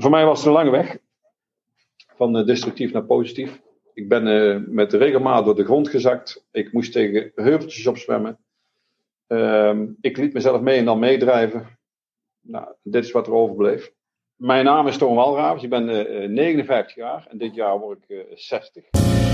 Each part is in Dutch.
Voor mij was het een lange weg. Van eh, destructief naar positief. Ik ben uh, met regelmaat door de grond gezakt. Ik moest tegen heuveltjes opzwemmen. Uh, ik liet mezelf mee en dan meedrijven. Nou, dit is wat er overbleef. Mijn naam is Toon Walraafs. Ik ben 59 jaar en dit jaar word ik 60.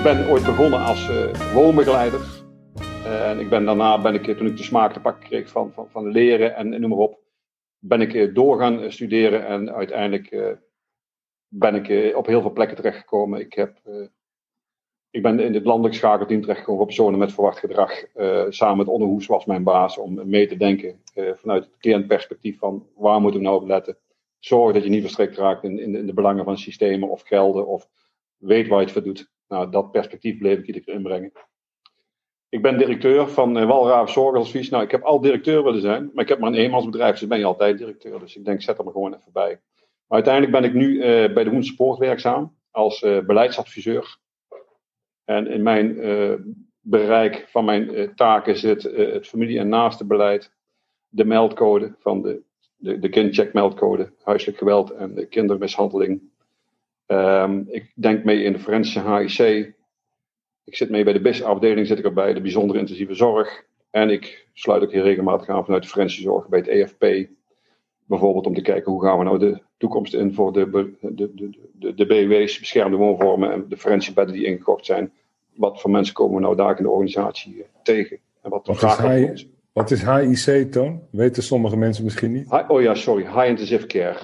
Ik ben ooit begonnen als uh, woonbegeleider. en ik ben daarna, ben ik, toen ik de smaak te pakken kreeg van, van, van leren en, noem maar op, ben ik uh, door gaan studeren en uiteindelijk ben ik op heel veel plekken terechtgekomen. Ik, heb, ik ben in het landelijk schakelteam terechtgekomen voor personen met verwacht gedrag. samen met Onne Hoes was mijn baas om mee te denken vanuit het cliëntperspectief van waar moeten we nou op letten. Zorg dat je niet verstrikt raakt in, in, in de belangen van systemen of gelden of weet waar je het voor doet. Nou, dat perspectief bleef ik iedere keer inbrengen. Ik ben directeur van uh, Walraaf Zorgadvies. Nou, ik heb al directeur willen zijn, maar ik heb maar een eenmansbedrijf, dus ben je altijd directeur. Dus ik denk, zet er gewoon even bij. Maar uiteindelijk ben ik nu uh, bij de Hoense Poort werkzaam als uh, beleidsadviseur. En in mijn bereik van mijn taken zit het familie- en naastenbeleid, de meldcode van de, de, de kindcheckmeldcode, huiselijk geweld en de kindermishandeling, Um, ik denk mee in de forensische HIC. Ik zit mee bij de BIS-afdeling, zit ik erbij, de bijzondere intensieve zorg. En ik sluit ook heel regelmatig aan vanuit de forensische zorg bij het EFP. Bijvoorbeeld om te kijken hoe gaan we nou de toekomst in voor de, de, de, de, de BW's, beschermde woonvormen en de forensische bedden die ingekocht zijn. Wat voor mensen komen we nou daar in de organisatie eh, tegen? En wat, wat, is, wat is HIC, Toon? Weten sommige mensen misschien niet? oh ja, sorry. High Intensive Care.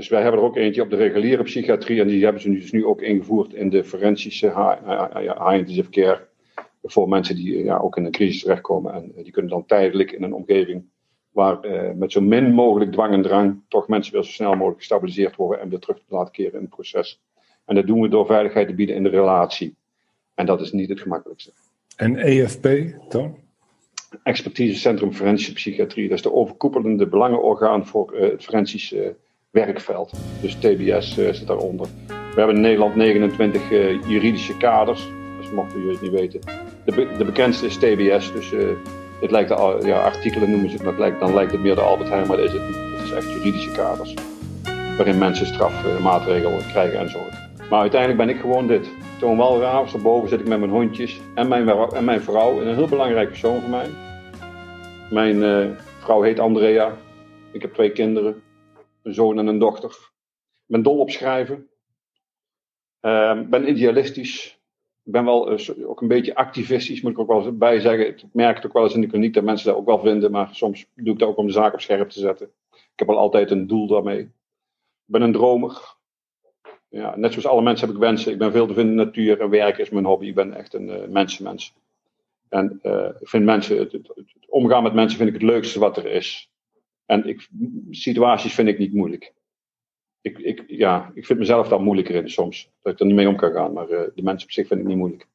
Dus wij hebben er ook eentje op de reguliere psychiatrie en die hebben ze dus nu ook ingevoerd in de forensische high-intensive care. Voor mensen die ja, ook in een crisis terechtkomen en die kunnen dan tijdelijk in een omgeving waar eh, met zo min mogelijk dwang en drang toch mensen weer zo snel mogelijk gestabiliseerd worden en weer terug te laten keren in het proces. En dat doen we door veiligheid te bieden in de relatie. En dat is niet het gemakkelijkste. En EFP, dan? Expertisecentrum Forensische Psychiatrie. Dat is de overkoepelende belangenorgaan voor uh, het forensische werkveld. Dus TBS uh, zit daaronder. We hebben in Nederland 29 uh, eh, juridische kaders. Dus mochten jullie het niet weten. De, de bekendste is TBS. Dus het lijkt de, ja, artikelen noemen ze het, lijkt, dan lijkt het meer de Albert Heijn, maar dat is het niet. Het is echt juridische kaders. Waarin mensen strafmaatregelen krijgen en zo. Maar uiteindelijk ben ik gewoon dit. Toon Walraafs, daarboven zit ik met mijn hondjes en mijn, en mijn vrouw. een heel belangrijk persoon voor mij. Mijn vrouw heet Andrea. Ik heb twee kinderen een zoon en een dochter. Ben dol op schrijven. Uh, ben idealistisch. Ik ben wel uh, ook een beetje activistisch, moet ik ook wel bij zeggen. Ik merk het ook wel eens in de kliniek dat mensen dat ook wel vinden, maar soms doe ik dat ook om de zaak op scherp te zetten. Ik heb al altijd een doel daarmee. Ik ben een dromer. Ja, net zoals alle mensen heb ik wensen. Ik ben veel te vinden in de natuur en werken is mijn hobby. Ik ben echt een uh, mensenmens. En uh, ik vind mensen, het, omgaan met mensen vind ik het leukste wat er is. En ik, situaties vind ik niet moeilijk. Ik, ik, ja, ik vind mezelf daar moeilijker in soms. Dat ik er niet mee om kan gaan. Maar uh, de mensen op zich vind ik niet moeilijk.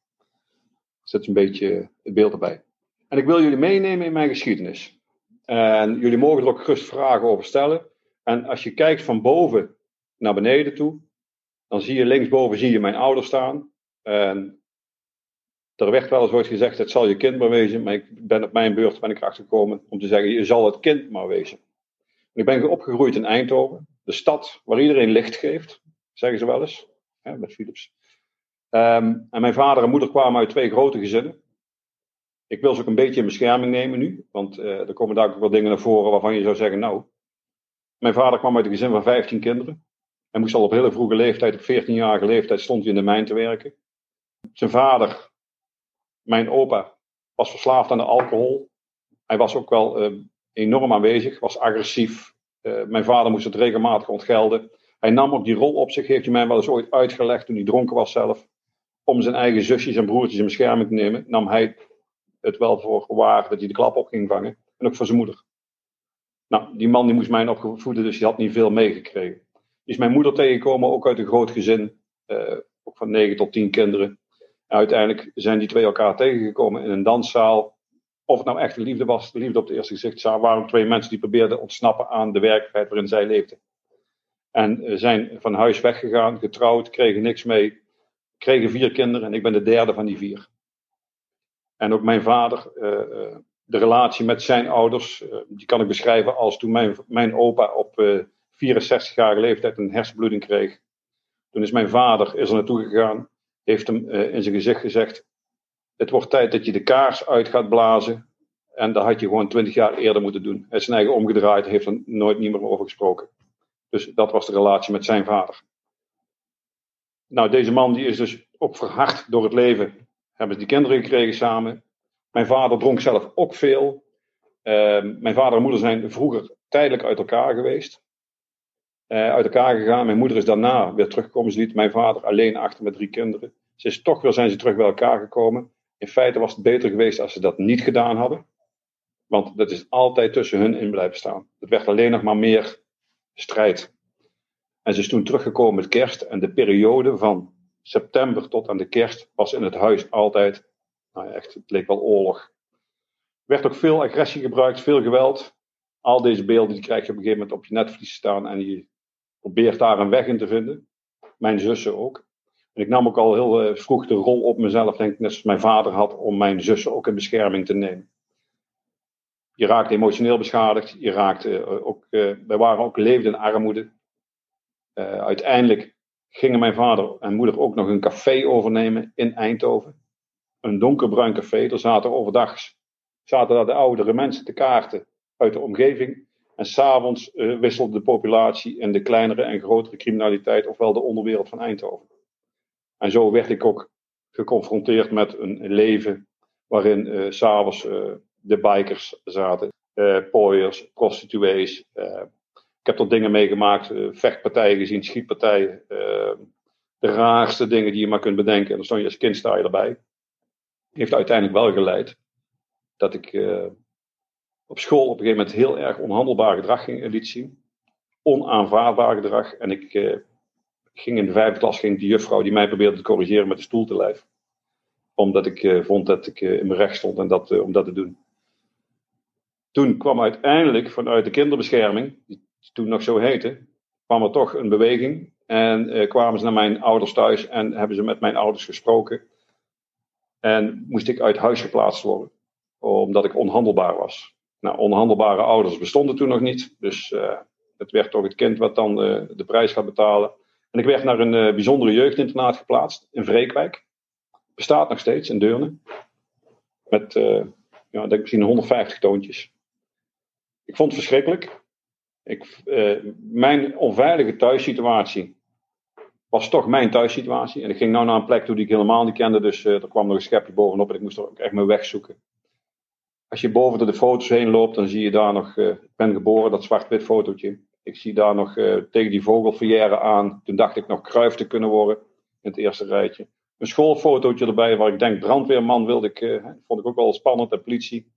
Is een beetje het beeld erbij. En ik wil jullie meenemen in mijn geschiedenis. En jullie mogen er ook gerust vragen over stellen. En als je kijkt van boven naar beneden toe, dan zie je linksboven zie je mijn ouders staan. En er werd wel eens ooit gezegd, het zal je kind maar wezen. Maar ik ben op mijn beurt ben ik erachter gekomen om te zeggen, je zal het kind maar wezen. Ik ben opgegroeid in Eindhoven, de stad waar iedereen licht geeft, zeggen ze wel eens, hè, met Philips. Ehm, en mijn vader en moeder kwamen uit twee grote gezinnen. Ik wil ze ook een beetje in bescherming nemen nu, want uh, er komen daar ook wel dingen naar voren waarvan je zou zeggen, nou, mijn vader kwam uit een gezin van 15 kinderen. Hij moest al op hele vroege leeftijd, op 14-jarige leeftijd, stond hij in de mijn te werken. Zijn vader, mijn opa, was verslaafd aan de alcohol. Hij was ook wel uh, enorm aanwezig, was agressief. Uh, mijn vader moest het regelmatig ontgelden. Hij nam ook die rol op zich, heeft hij mij wel eens ooit uitgelegd toen hij dronken was zelf. Om zijn eigen zusjes en broertjes in bescherming te nemen, nam hij het wel voor waar dat hij de klap op ging vangen. En ook voor zijn moeder. Nou, die man die moest mij opvoeden, dus die had niet veel meegekregen. Is mijn moeder tegengekomen, ook uit een groot gezin. Uh, ook van 9 tot 10 kinderen. uiteindelijk zijn die twee elkaar tegengekomen in een danszaal. Of het nou echt liefde was, de liefde op het eerste gezicht, waren twee mensen die probeerden ontsnappen aan de werkelijkheid waarin zij leefden. En eh, zijn van huis weggegaan, getrouwd, kregen niks mee, kregen vier kinderen en ik ben de derde van die vier. En ook mijn vader, eh, eh, de relatie met zijn ouders, die kan ik beschrijven als toen mijn, mijn opa op 64-jarige leeftijd een hersenbloeding kreeg. Toen is mijn vader is er naartoe gegaan, heeft hem in zijn gezicht gezegd: Het wordt tijd dat je de kaars uit gaat blazen. En dat had je gewoon twintig jaar eerder moeten doen. Hij is zijn eigen omgedraaid, heeft er nooit niet meer over gesproken. Dus dat was de relatie met zijn vader. Nou, deze man die is dus ook verhard door het leven. Hebben die kinderen gekregen samen. Mijn vader dronk zelf ook veel. Ehm, mijn vader en moeder zijn vroeger tijdelijk uit elkaar geweest. Uh, uit elkaar gegaan. Mijn moeder is daarna weer teruggekomen. Ze liet mijn vader alleen achter met drie kinderen. Ze is toch weer zijn ze terug bij elkaar gekomen. In feite was het beter geweest als ze dat niet gedaan hadden. Want dat is altijd tussen hun in blijven staan. Het werd alleen nog maar meer strijd. En ze is toen teruggekomen met kerst. En de periode van september tot aan de kerst was in het huis altijd, nou echt, het leek wel oorlog. Er werd ook veel agressie gebruikt, veel geweld. Al deze beelden die krijg je op een gegeven moment op je netvlies staan en je probeert daar een weg in te vinden. Mijn zussen ook. En ik nam ook al heel eh, vroeg de rol op mezelf, denk ik, net zoals mijn vader had, om mijn zussen ook in bescherming te nemen je raakt emotioneel beschadigd. Je raakt uh, ook, uh, wij waren ook leefden in armoede. Uiteindelijk gingen mijn vader en moeder ook nog een café overnemen in Eindhoven. Een donkerbruin café. Er zaten overdag zaten daar de oudere mensen te kaarten uit de omgeving. En s'avonds wisselde de populatie in de kleinere en grotere criminaliteit, ofwel de onderwereld van Eindhoven. En zo werd ik ook geconfronteerd met een leven waarin uh, s'avonds uh, de bikers zaten. Uh, pooiers, prostituees. Ik heb er dingen meegemaakt, vechtpartijen gezien, schietpartijen. de raarste dingen die je maar kunt bedenken. En dan stond je als kind sta je erbij. Heeft uiteindelijk wel geleid dat ik op school op een gegeven moment heel erg onhandelbaar gedrag ging, liet zien. Onaanvaardbaar gedrag. En ik ging in de vijfde klas, ging die juffrouw die mij probeerde te corrigeren met de stoel te lijf. Omdat ik vond dat ik in mijn recht stond en dat, om dat te doen. Toen kwam uiteindelijk vanuit de kinderbescherming, die toen nog zo heette, kwam er toch een beweging. En eh, kwamen ze naar mijn ouders thuis en hebben ze met mijn ouders gesproken. En moest ik uit huis geplaatst worden, omdat ik onhandelbaar was. Nou, onhandelbare ouders bestonden toen nog niet. Dus het werd toch het kind wat dan de prijs gaat betalen. En ik werd naar een uh, bijzondere jeugdinternaat geplaatst in Vreekwijk. Bestaat nog steeds in Deurne. Met, ja, denk misschien 150 toontjes. Ik vond het verschrikkelijk. Ik, uh, mijn onveilige thuissituatie was toch mijn thuissituatie. En ik ging nou naar een plek toe die ik helemaal niet kende. Dus uh, er kwam nog een schepje bovenop en ik moest er ook echt mijn weg zoeken. Als je boven de foto's heen loopt, dan zie je daar nog, uh, ik ben geboren, dat zwart-wit fotootje. Ik zie daar nog tegen die vogelverrière aan. Toen dacht ik nog kruif te kunnen worden in het eerste rijtje. Een schoolfotootje erbij waar ik denk brandweerman wilde ik, vond ik ook wel spannend en politie.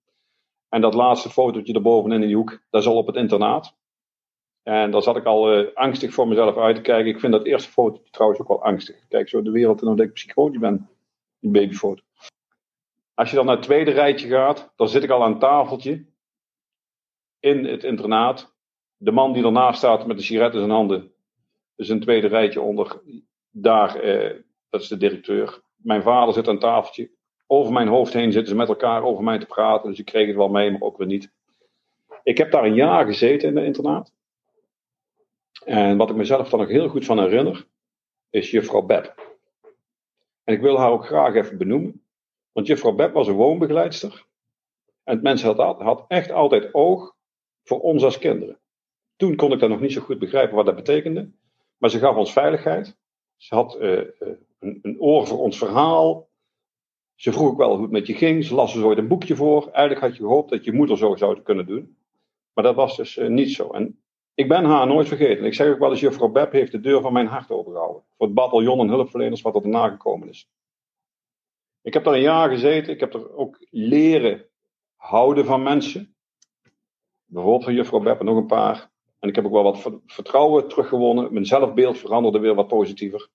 En dat laatste fotootje erboven in die hoek, dat is al op het internaat. En daar zat ik al uh, angstig voor mezelf uit te kijken. Ik vind dat eerste fotootje trouwens ook wel angstig. Kijk zo de wereld en dan denk ik psychotisch ben. Die babyfoto. Als je dan naar het tweede rijtje gaat, dan zit ik al aan een tafeltje. In het internaat. De man die ernaast staat met de sigaret in zijn handen. Dus een tweede rijtje onder. Daar, eh, dat is de directeur. Mijn vader zit aan een tafeltje over mijn hoofd heen zitten ze met elkaar over mij te praten. Dus ik kreeg het wel mee, maar ook weer niet. Ik heb daar een jaar gezeten in de internaat. En wat ik mezelf dan nog heel goed van herinner, is juffrouw Beb. En ik wil haar ook graag even benoemen. Want juffrouw Beb was een woonbegeleidster. En het mens had, had echt altijd oog voor ons als kinderen. Toen kon ik dat nog niet zo goed begrijpen wat dat betekende. Maar ze gaf ons veiligheid. Ze had uh, een, een oor voor ons verhaal. Ze vroeg ook wel hoe het met je ging. Ze las dus ooit een boekje voor. Eigenlijk had je gehoopt dat je moeder zo zou kunnen doen. Maar dat was dus uh, niet zo. En ik ben haar nooit vergeten. Ik zeg ook wel eens, juffrouw Beb heeft de deur van mijn hart opengehouden. Voor het bataljon en hulpverleners wat er daarna gekomen is. Ik heb daar een jaar gezeten. Ik heb er ook leren houden van mensen. Bijvoorbeeld van juffrouw Beb en nog een paar. En ik heb ook wel wat vertrouwen teruggewonnen. Mijn zelfbeeld veranderde weer wat positiever.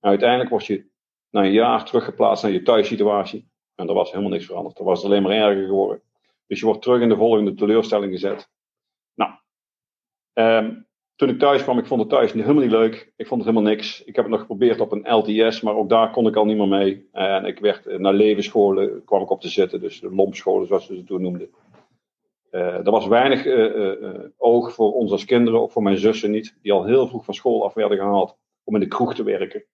En uiteindelijk word je na een jaar teruggeplaatst naar je thuissituatie. En er was helemaal niks veranderd. Er was alleen maar erger geworden. Dus je wordt terug in de volgende teleurstelling gezet. Nou, ehm, toen ik thuis kwam, ik vond het thuis helemaal niet leuk. Ik vond het helemaal niks. Ik heb het nog geprobeerd op een LTS, maar ook daar kon ik al niet meer mee. En ik werd eh, naar levensscholen, kwam ik op te zitten. Dus de lompscholen, zoals ze ze toen noemden. Uh, er was weinig uh, oog voor ons als kinderen, of voor mijn zussen niet, die al heel vroeg van school af werden gehaald om in de kroeg te werken.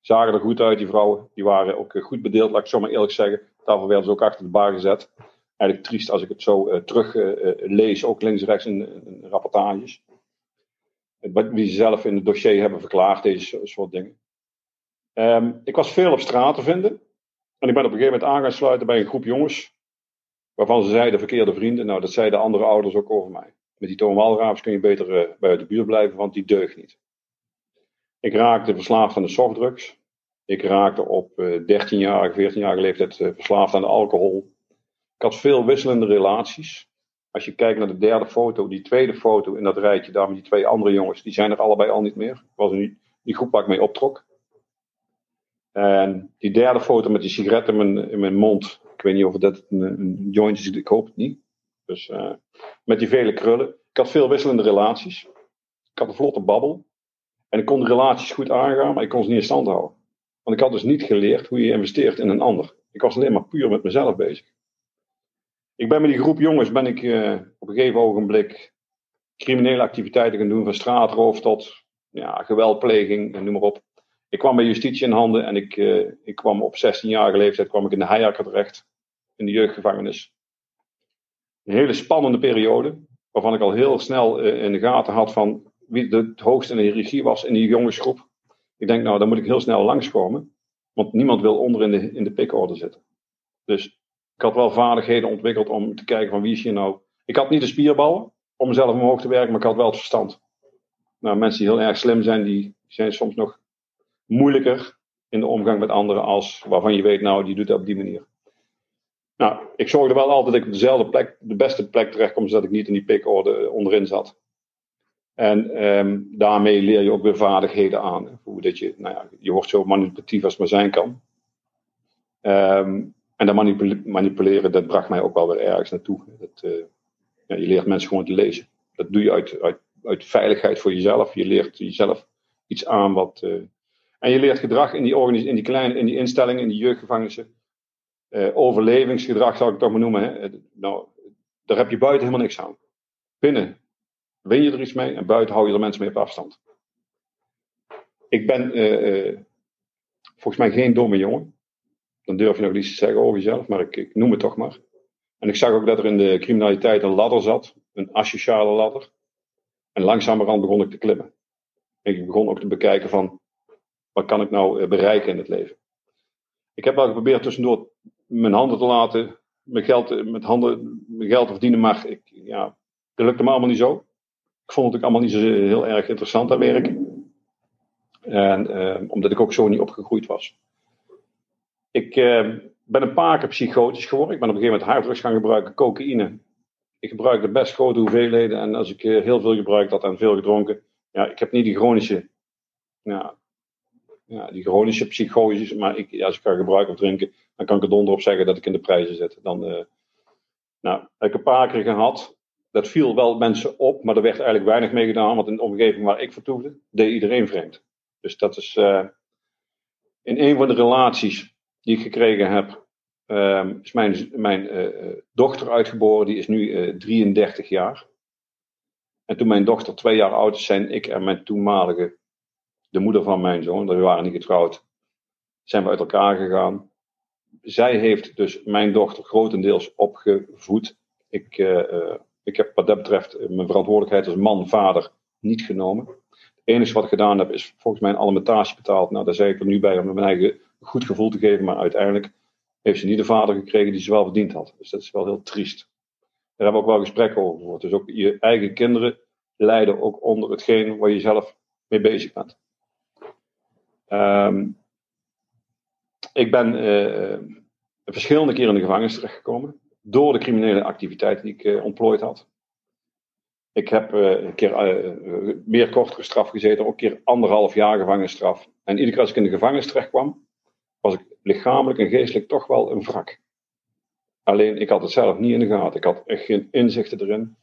Zagen er goed uit, die vrouwen. Die waren ook goed bedeeld, laat ik zo maar eerlijk zeggen. Daarvoor werden ze ook achter de bar gezet. Eigenlijk triest als ik het zo terug lees, ook links en rechts in, rapportages. Wie ze zelf in het dossier hebben verklaard, deze soort dingen. Um, ik was veel op straat te vinden. En ik ben op een gegeven moment aan gaan sluiten bij een groep jongens. Waarvan ze zeiden verkeerde vrienden. Nou, dat zeiden andere ouders ook over mij. Met die Toon Walraafs kun je beter uh, buiten de buurt blijven, want die deugt niet. Ik raakte verslaafd aan de softdrugs. Ik raakte op uh, 13-jarige, 14-jarige leeftijd uh, verslaafd aan de alcohol. Ik had veel wisselende relaties. Als je kijkt naar de derde foto, die tweede foto in dat rijtje, daar met die twee andere jongens, die zijn er allebei al niet meer. Ik was in die, groep waar ik mee optrok. En die derde foto met die sigaret in mijn, in mijn mond, ik weet niet of dat een, een joint is, ik hoop het niet. Dus uh, met die vele krullen. Ik had veel wisselende relaties. Ik had een vlotte babbel. En ik kon de relaties goed aangaan, maar ik kon ze niet in stand houden. Want ik had dus niet geleerd hoe je investeert in een ander. Ik was alleen maar puur met mezelf bezig. Ik ben met die groep jongens ben ik uh, op een gegeven ogenblik criminele activiteiten gaan doen, van straatroof tot ja, geweldpleging en noem maar op. Ik kwam bij justitie in handen en ik, uh, ik kwam op 16-jarige leeftijd kwam ik in de Heijakker terecht, in de jeugdgevangenis. Een hele spannende periode, waarvan ik al heel snel uh, in de gaten had van wie de, het hoogste in de hiërarchie was in die jongensgroep. Ik denk, nou, dan moet ik heel snel langskomen, want niemand wil onder in de, in de pikorde zitten. Dus ik had wel vaardigheden ontwikkeld om te kijken van wie is hier nou. Ik had niet de spierballen om mezelf omhoog te werken, maar ik had wel het verstand. Nou, mensen die heel erg slim zijn, die zijn soms nog moeilijker in de omgang met anderen als waarvan je weet, nou, die doet het op die manier. Nou, ik zorgde wel altijd dat ik op dezelfde plek, de beste plek terecht kom, zodat ik niet in die pikorde onderin zat. En um, daarmee leer je ook weer vaardigheden aan. Hoe dat je, nou ja, je wordt zo manipulatief als maar zijn kan. Um, en dat manipuleren, dat bracht mij ook wel weer ergens naartoe. Dat, uh, ja, je leert mensen gewoon te lezen. Dat doe je uit, uit, uit veiligheid voor jezelf. Je leert jezelf iets aan wat. Uh, en je leert gedrag in die, in die kleine in die instellingen, in die jeugdgevangenissen. Uh, overlevingsgedrag zou ik toch maar noemen. Hè. Nou, daar heb je buiten helemaal niks aan. Binnen win je er iets mee en buiten hou je er mensen mee op afstand. Ik ben volgens mij geen domme jongen dan durf je nog iets te zeggen over jezelf, maar ik, ik, noem het toch maar. En ik zag ook dat er in de criminaliteit een ladder zat, een asociale ladder. En langzamerhand begon ik te klimmen. En ik begon ook te bekijken van, wat kan ik nou eh, bereiken in het leven? Ik heb wel geprobeerd tussendoor mijn handen te laten, mijn geld, eh, met handen, mijn geld te verdienen, maar ik, ja, dat lukte me allemaal niet zo. Ik vond het ook allemaal niet zo heel erg interessant aan werken. En eh, omdat ik ook zo niet opgegroeid was. Ik uh, ben een paar keer psychotisch geworden. Ik ben op een gegeven moment harddrugs gaan gebruiken, cocaïne. Ik gebruikte best grote hoeveelheden. En als ik heel veel gebruikt had en veel gedronken. Ja, ik heb niet die chronische. Ja, ja, die chronische psychose. Maar ik, als ik ga gebruiken of drinken. Dan kan ik er donder op zeggen dat ik in de prijzen zit. Dan, uh, nou, heb ik een paar keer gehad. Dat viel wel mensen op. Maar er werd eigenlijk weinig mee gedaan. Want in de omgeving waar ik vertoefde. deed iedereen vreemd. Dus dat is. in een van de relaties die ik gekregen heb, um, is mijn, mijn uh, dochter uitgeboren. Die is nu uh, eh, 33 jaar. En toen mijn dochter twee jaar oud is, zijn ik en mijn toenmalige, de moeder van mijn zoon, we waren niet getrouwd, zijn we uit elkaar gegaan. Zij heeft dus mijn dochter grotendeels opgevoed. Ik, uh, ik heb wat dat betreft mijn verantwoordelijkheid als man, vader niet genomen. Het enige wat ik gedaan heb is volgens mij een alimentatie betaald. Nou, daar zei ik er nu bij om mijn eigen goed gevoel te geven, maar uiteindelijk heeft ze niet de vader gekregen die ze wel verdiend had. Dus dat is wel heel triest. Daar hebben we ook wel gesprekken over gevoerd. Dus ook je eigen kinderen lijden ook onder hetgeen waar je zelf mee bezig bent. Um, ik ben uh, verschillende keren in de gevangenis terechtgekomen. Door de criminele activiteiten die ik uh, ontplooid had. Ik heb een keer meer kortere straf gezeten, ook een keer anderhalf jaar gevangenisstraf. En iedere keer als ik in de gevangenis terecht kwam, was ik lichamelijk en geestelijk toch wel een wrak. Alleen ik had het zelf niet in de gaten. Ik had echt geen inzichten erin.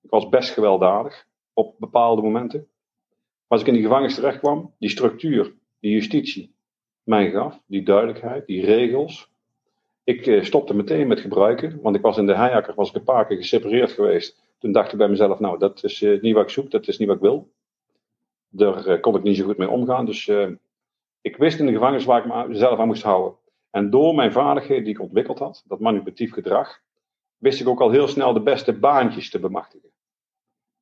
Ik was best gewelddadig op bepaalde momenten. Als ik in die gevangenis terecht kwam, die structuur, die justitie mij gaf, die duidelijkheid, die regels. Ik eh, stopte meteen met gebruiken, want ik was in de heijakker, was ik een paar keer gesepareerd geweest. Toen dacht ik bij mezelf, nou, dat is eh, niet wat ik zoek, dat is niet wat ik wil. Daar eh, kon ik niet zo goed mee omgaan. Dus ik wist in de gevangenis waar ik mezelf aan moest houden. En door mijn vaardigheden die ik ontwikkeld had, dat manipulatief gedrag, wist ik ook al heel snel de beste baantjes te bemachtigen.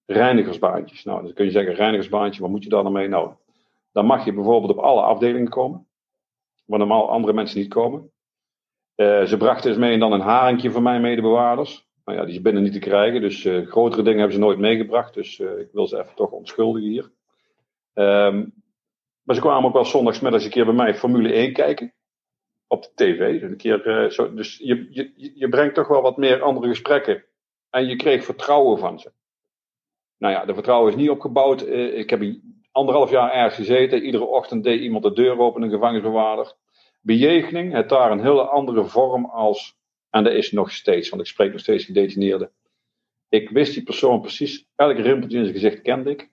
Reinigersbaantjes. Nou, dan kun je zeggen, reinigersbaantje, wat moet je daar dan mee? Nou, dan mag je bijvoorbeeld op alle afdelingen komen, waar normaal andere mensen niet komen. Uh, ze brachten eens mee en dan een haringje voor mijn medebewaarders. Nou ja, die is binnen niet te krijgen, dus uh, grotere dingen hebben ze nooit meegebracht. Dus uh, ik wil ze even toch onschuldigen hier. Um, maar ze kwamen ook wel zondagsmiddags een keer bij mij Formule 1 kijken. Op de tv. Een keer, zo, dus je, je, je brengt toch wel wat meer andere gesprekken. En je kreeg vertrouwen van ze. Nou ja, de vertrouwen is niet opgebouwd. ik heb anderhalf jaar ergens gezeten. Iedere ochtend deed iemand de deur open, een gevangenisbewaarder bejegening het daar een hele andere vorm als, en dat is nog steeds, want ik spreek nog steeds gedetineerden. Ik wist die persoon precies, elk rimpeltje in zijn gezicht kende ik.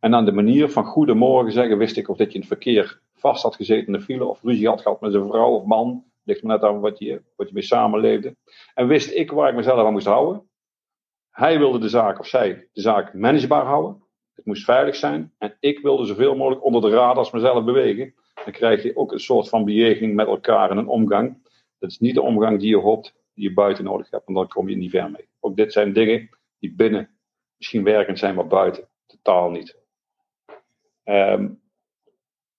En aan de manier van goedemorgen zeggen wist ik of dat je in het verkeer vast had gezeten in de file of ruzie had gehad met zijn vrouw of man. Ligt me net aan wat je, wat je mee samenleefde. En wist ik waar ik mezelf aan moest houden. Hij wilde de zaak, of zij, de zaak managebaar houden. Het moest veilig zijn. En ik wilde zoveel mogelijk onder de radars mezelf bewegen dan krijg je ook een soort van bejegening met elkaar en een omgang. Dat is niet de omgang die je hoopt, die je buiten nodig hebt, want dan kom je niet ver mee. Ook dit zijn dingen die binnen misschien werkend zijn, maar buiten totaal niet. Um,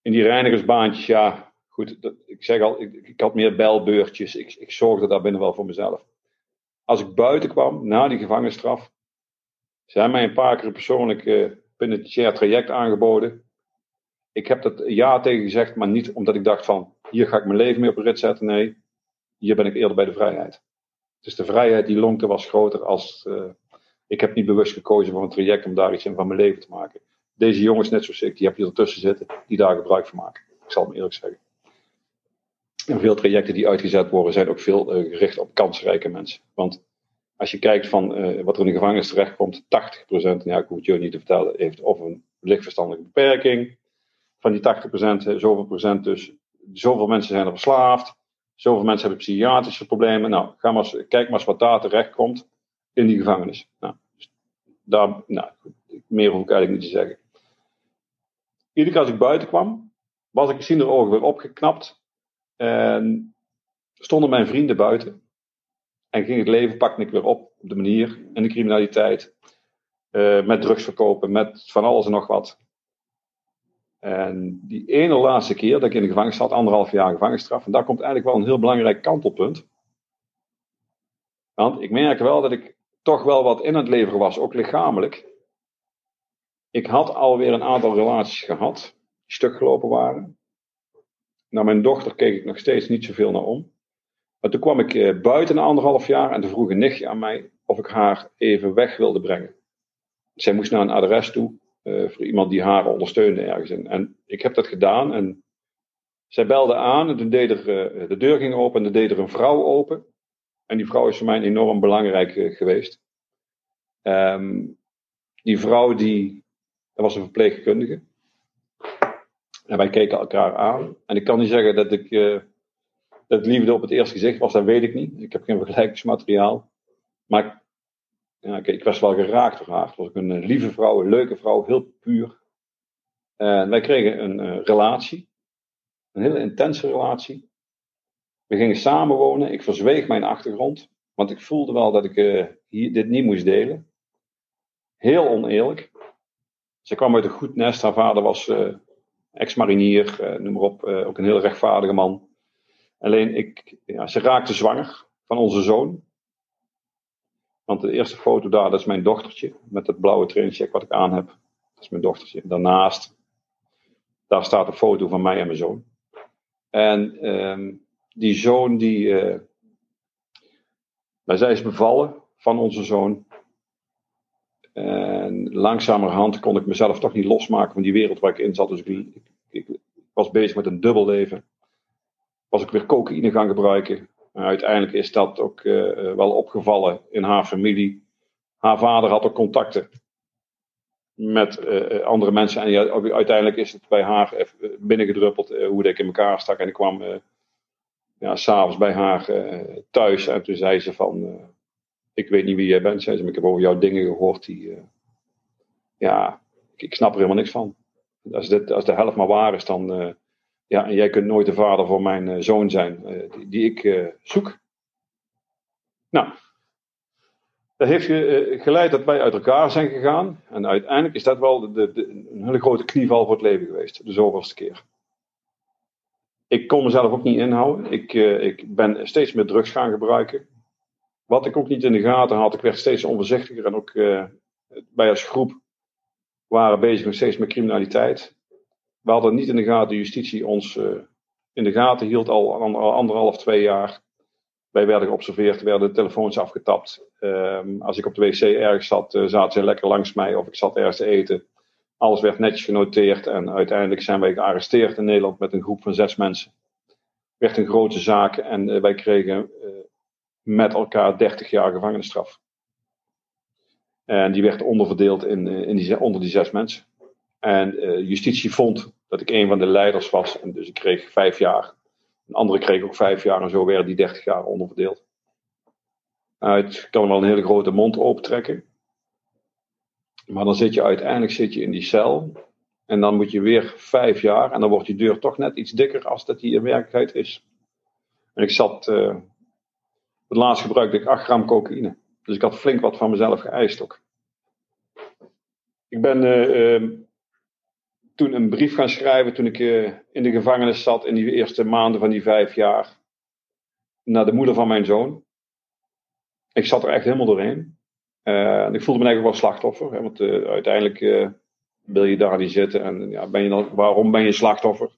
in die reinigersbaantjes, ja, goed, dat, ik zeg al, ik, ik, had meer belbeurtjes, ik, ik zorgde daar binnen wel voor mezelf. Als ik buiten kwam, na die gevangenisstraf, zijn mij een paar keer persoonlijk het share traject aangeboden ik heb dat ja tegen gezegd, maar niet omdat ik dacht van hier ga ik mijn leven mee op een rit zetten. Nee, hier ben ik eerder bij de vrijheid. Dus de vrijheid die lonkte was groter als. Uh, ik heb niet bewust gekozen voor een traject om daar iets in van mijn leven te maken. Deze jongens, net zoals ik, die heb je ertussen zitten, die daar gebruik van maken. Ik zal het eerlijk zeggen. Veel trajecten die uitgezet worden, zijn ook veel uh, gericht op kansrijke mensen. Want als je kijkt van uh, wat er in de gevangenis terechtkomt, 80%, ja, ik hoef het je niet te vertellen, heeft of een lichtverstandelijke beperking, van die 80%, zoveel procent dus, zoveel mensen zijn er verslaafd, zoveel mensen hebben psychiatrische problemen. Nou, ga maar eens, kijk maar eens wat daar terecht komt in die gevangenis. Nou, dus daar, nou, meer hoef ik eigenlijk niet te zeggen. Iedere keer als ik buiten kwam, was ik zien de ogen weer opgeknapt. En stonden mijn vrienden buiten. En ging het leven, pakte ik weer op op de manier. En de criminaliteit. Uh, met drugsverkopen, met van alles en nog wat. En die ene laatste keer dat ik in de gevangenis zat, anderhalf jaar gevangenisstraf, en daar komt eigenlijk wel een heel belangrijk kantelpunt. Want ik merk wel dat ik toch wel wat in het leveren was, ook lichamelijk. Ik had alweer een aantal relaties gehad, die stuk gelopen waren. Naar mijn dochter keek ik nog steeds niet zoveel naar om. Maar toen kwam ik eh, buiten een anderhalf jaar en toen vroeg een nichtje aan mij of ik haar even weg wilde brengen. Zij moest naar een adres toe uh, voor iemand die haar ondersteunde ergens. En, en ik heb dat gedaan en zij belde aan en toen deed er, uh, de deur ging open en toen deed er een vrouw open. En die vrouw is voor mij enorm belangrijk geweest. Um, die vrouw die, dat was een verpleegkundige. En wij keken elkaar aan. En ik kan niet zeggen dat ik dat liefde op het eerste gezicht was, dat weet ik niet. Ik heb geen vergelijkingsmateriaal. Maar ja, ik, ik was wel geraakt door haar. Het was een eh, lieve vrouw, een leuke vrouw, heel puur. En wij kregen een uh, relatie. Een hele intense relatie. We gingen samenwonen. Ik verzweeg mijn achtergrond. Want ik voelde wel dat ik uh, hier, dit niet moest delen. Heel oneerlijk. Ze kwam uit een goed nest. Haar vader was uh, ex-marinier, noem maar op. ook een heel rechtvaardige man. Alleen, ik, ja, ze raakte zwanger van onze zoon. Want de eerste foto daar, dat is mijn dochtertje. Met het blauwe trainingscheck wat ik aan heb. Dat is mijn dochtertje. Daarnaast, daar staat een foto van mij en mijn zoon. En um, die zoon, die. Uh, zij is bevallen van onze zoon. Langzamerhand kon ik mezelf toch niet losmaken van die wereld waar ik in zat. Dus ik, ik, was bezig met een dubbel leven. was ik weer cocaïne gaan gebruiken. uiteindelijk is dat ook wel opgevallen in haar familie. Haar vader had ook contacten met andere mensen. En uiteindelijk is het bij haar binnengedruppeld hoe ik in elkaar stak. En ik kwam ja, s'avonds bij haar thuis. En toen zei ze van, ik weet niet wie jij bent. Zei ze, maar ik heb over jouw dingen gehoord die, ja, ik, snap er helemaal niks van. Als, dit, als de helft maar waar is, dan. Uh, ja, en jij kunt nooit de vader voor mijn uh, zoon zijn, uh, die, die, ik zoek. Nou, dat heeft geleid dat wij uit elkaar zijn gegaan. En uiteindelijk is dat wel de, de, een hele grote knieval voor het leven geweest, de zoveelste keer. Ik kon mezelf ook niet inhouden. Ik, ik ben steeds meer drugs gaan gebruiken. Wat ik ook niet in de gaten had, ik werd steeds onvoorzichtiger en ook wij als groep waren bezig nog steeds met criminaliteit. We hadden niet in de gaten, de justitie ons uh, in de gaten hield al anderhalf, twee jaar. Wij werden geobserveerd, werden de telefoons afgetapt. Um, als ik op de wc ergens zat, uh, zaten ze lekker langs mij of ik zat ergens te eten. Alles werd netjes genoteerd en uiteindelijk zijn wij gearresteerd in Nederland met een groep van zes mensen. Werd een grote zaak en uh, wij kregen met elkaar 30 jaar gevangenisstraf. En die werd onderverdeeld in, eh, in die, onder die zes mensen. En uh, justitie vond dat ik een van de leiders was. En dus ik kreeg vijf jaar. Een andere kreeg ook vijf jaar. En zo werden die dertig jaar onderverdeeld. Het kan wel een hele grote mond opentrekken. Maar dan zit je uiteindelijk zit je in die cel. En dan moet je weer vijf jaar. En dan wordt die deur toch net iets dikker als dat die in werkelijkheid is. En ik zat. Uh, het laatst gebruikte ik 8 gram cocaïne. Dus ik had flink wat van mezelf geëist ook. Ik ben uh, uh, toen een brief gaan schrijven toen ik uh, in de gevangenis zat in die eerste maanden van die vijf jaar. Naar de moeder van mijn zoon. Ik zat er echt helemaal doorheen. Eh, en ik voelde me eigenlijk wel slachtoffer. Hè, want uiteindelijk wil je daar niet zitten. En ja, ben je dan, waarom ben je slachtoffer?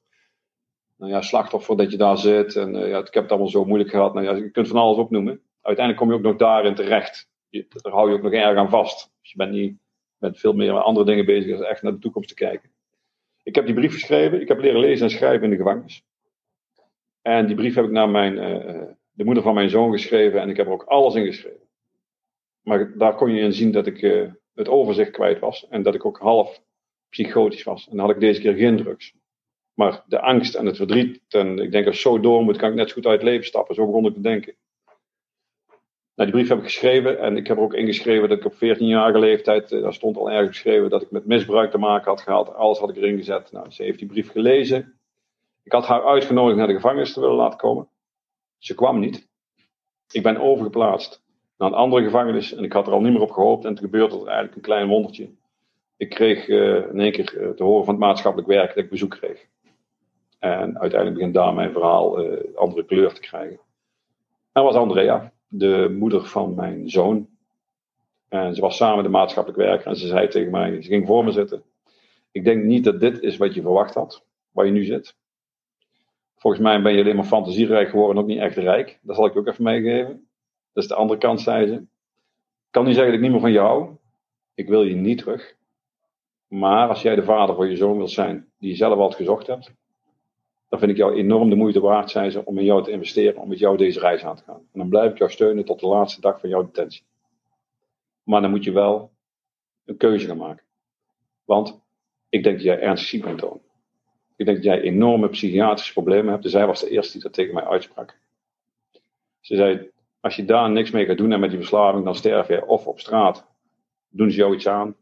Nou ja, slachtoffer dat je daar zit. En ja, ik heb het allemaal zo moeilijk gehad. Nou ja, je kunt van alles opnoemen uiteindelijk kom je ook nog daarin terecht. Daar hou je ook nog erg aan vast. Dus je bent niet met veel meer andere dingen bezig dan echt naar de toekomst te kijken. Ik heb die brief geschreven. Ik heb leren lezen en schrijven in de gevangenis. En die brief heb ik naar mijn, uh, de moeder van mijn zoon geschreven. En ik heb er ook alles in geschreven. Maar daar kon je in zien dat ik uh, het overzicht kwijt was. En dat ik ook half psychotisch was. En dan had ik deze keer geen drugs. Maar de angst en het verdriet. En ik denk als zo door moet, kan ik net zo goed uit het leven stappen. Zo begon ik te denken. Nou, die brief heb ik geschreven en ik heb er ook ingeschreven dat ik op 14-jarige leeftijd, eh, daar stond al ergens geschreven dat ik met misbruik te maken had gehad. Alles had ik erin gezet. Nou, ze heeft die brief gelezen. Ik had haar uitgenodigd naar de gevangenis te willen laten komen. Ze kwam niet. Ik ben overgeplaatst naar een andere gevangenis en ik had er al niet meer op gehoopt. En toen gebeurde er eigenlijk een klein wondertje. Ik kreeg uh, in één keer uh, te horen van het maatschappelijk werk dat ik bezoek kreeg. En uiteindelijk begint daar mijn verhaal uh, andere kleur te krijgen. Dat was Andrea de moeder van mijn zoon. En ze was samen de maatschappelijk werker en ze zei tegen mij, ze ging voor me zitten. Ik denk niet dat dit is wat je verwacht had, waar je nu zit. Volgens mij ben je alleen maar fantasierijk geworden en ook niet echt rijk. Dat zal ik ook even meegeven. Dat is de andere kant, zei ze. Ik kan niet zeggen dat ik niet meer van jou. Ik wil je niet terug. Maar als jij de vader voor je zoon wilt zijn, die je zelf altijd gezocht hebt, dan vind ik jou enorm de moeite waard, zijn ze, om in jou te investeren, om met jou deze reis aan te gaan. En dan blijf ik jou steunen tot de laatste dag van jouw detentie. Maar dan moet je wel een keuze gaan maken. Want ik denk dat jij ernstig ziek bent, Toon. Ik denk dat jij enorme psychiatrische problemen hebt. Dus zij was de eerste die dat tegen mij uitsprak. Ze zei, als je daar niks mee gaat doen en met die verslaving, dan sterf je of op straat, doen ze jou iets aan,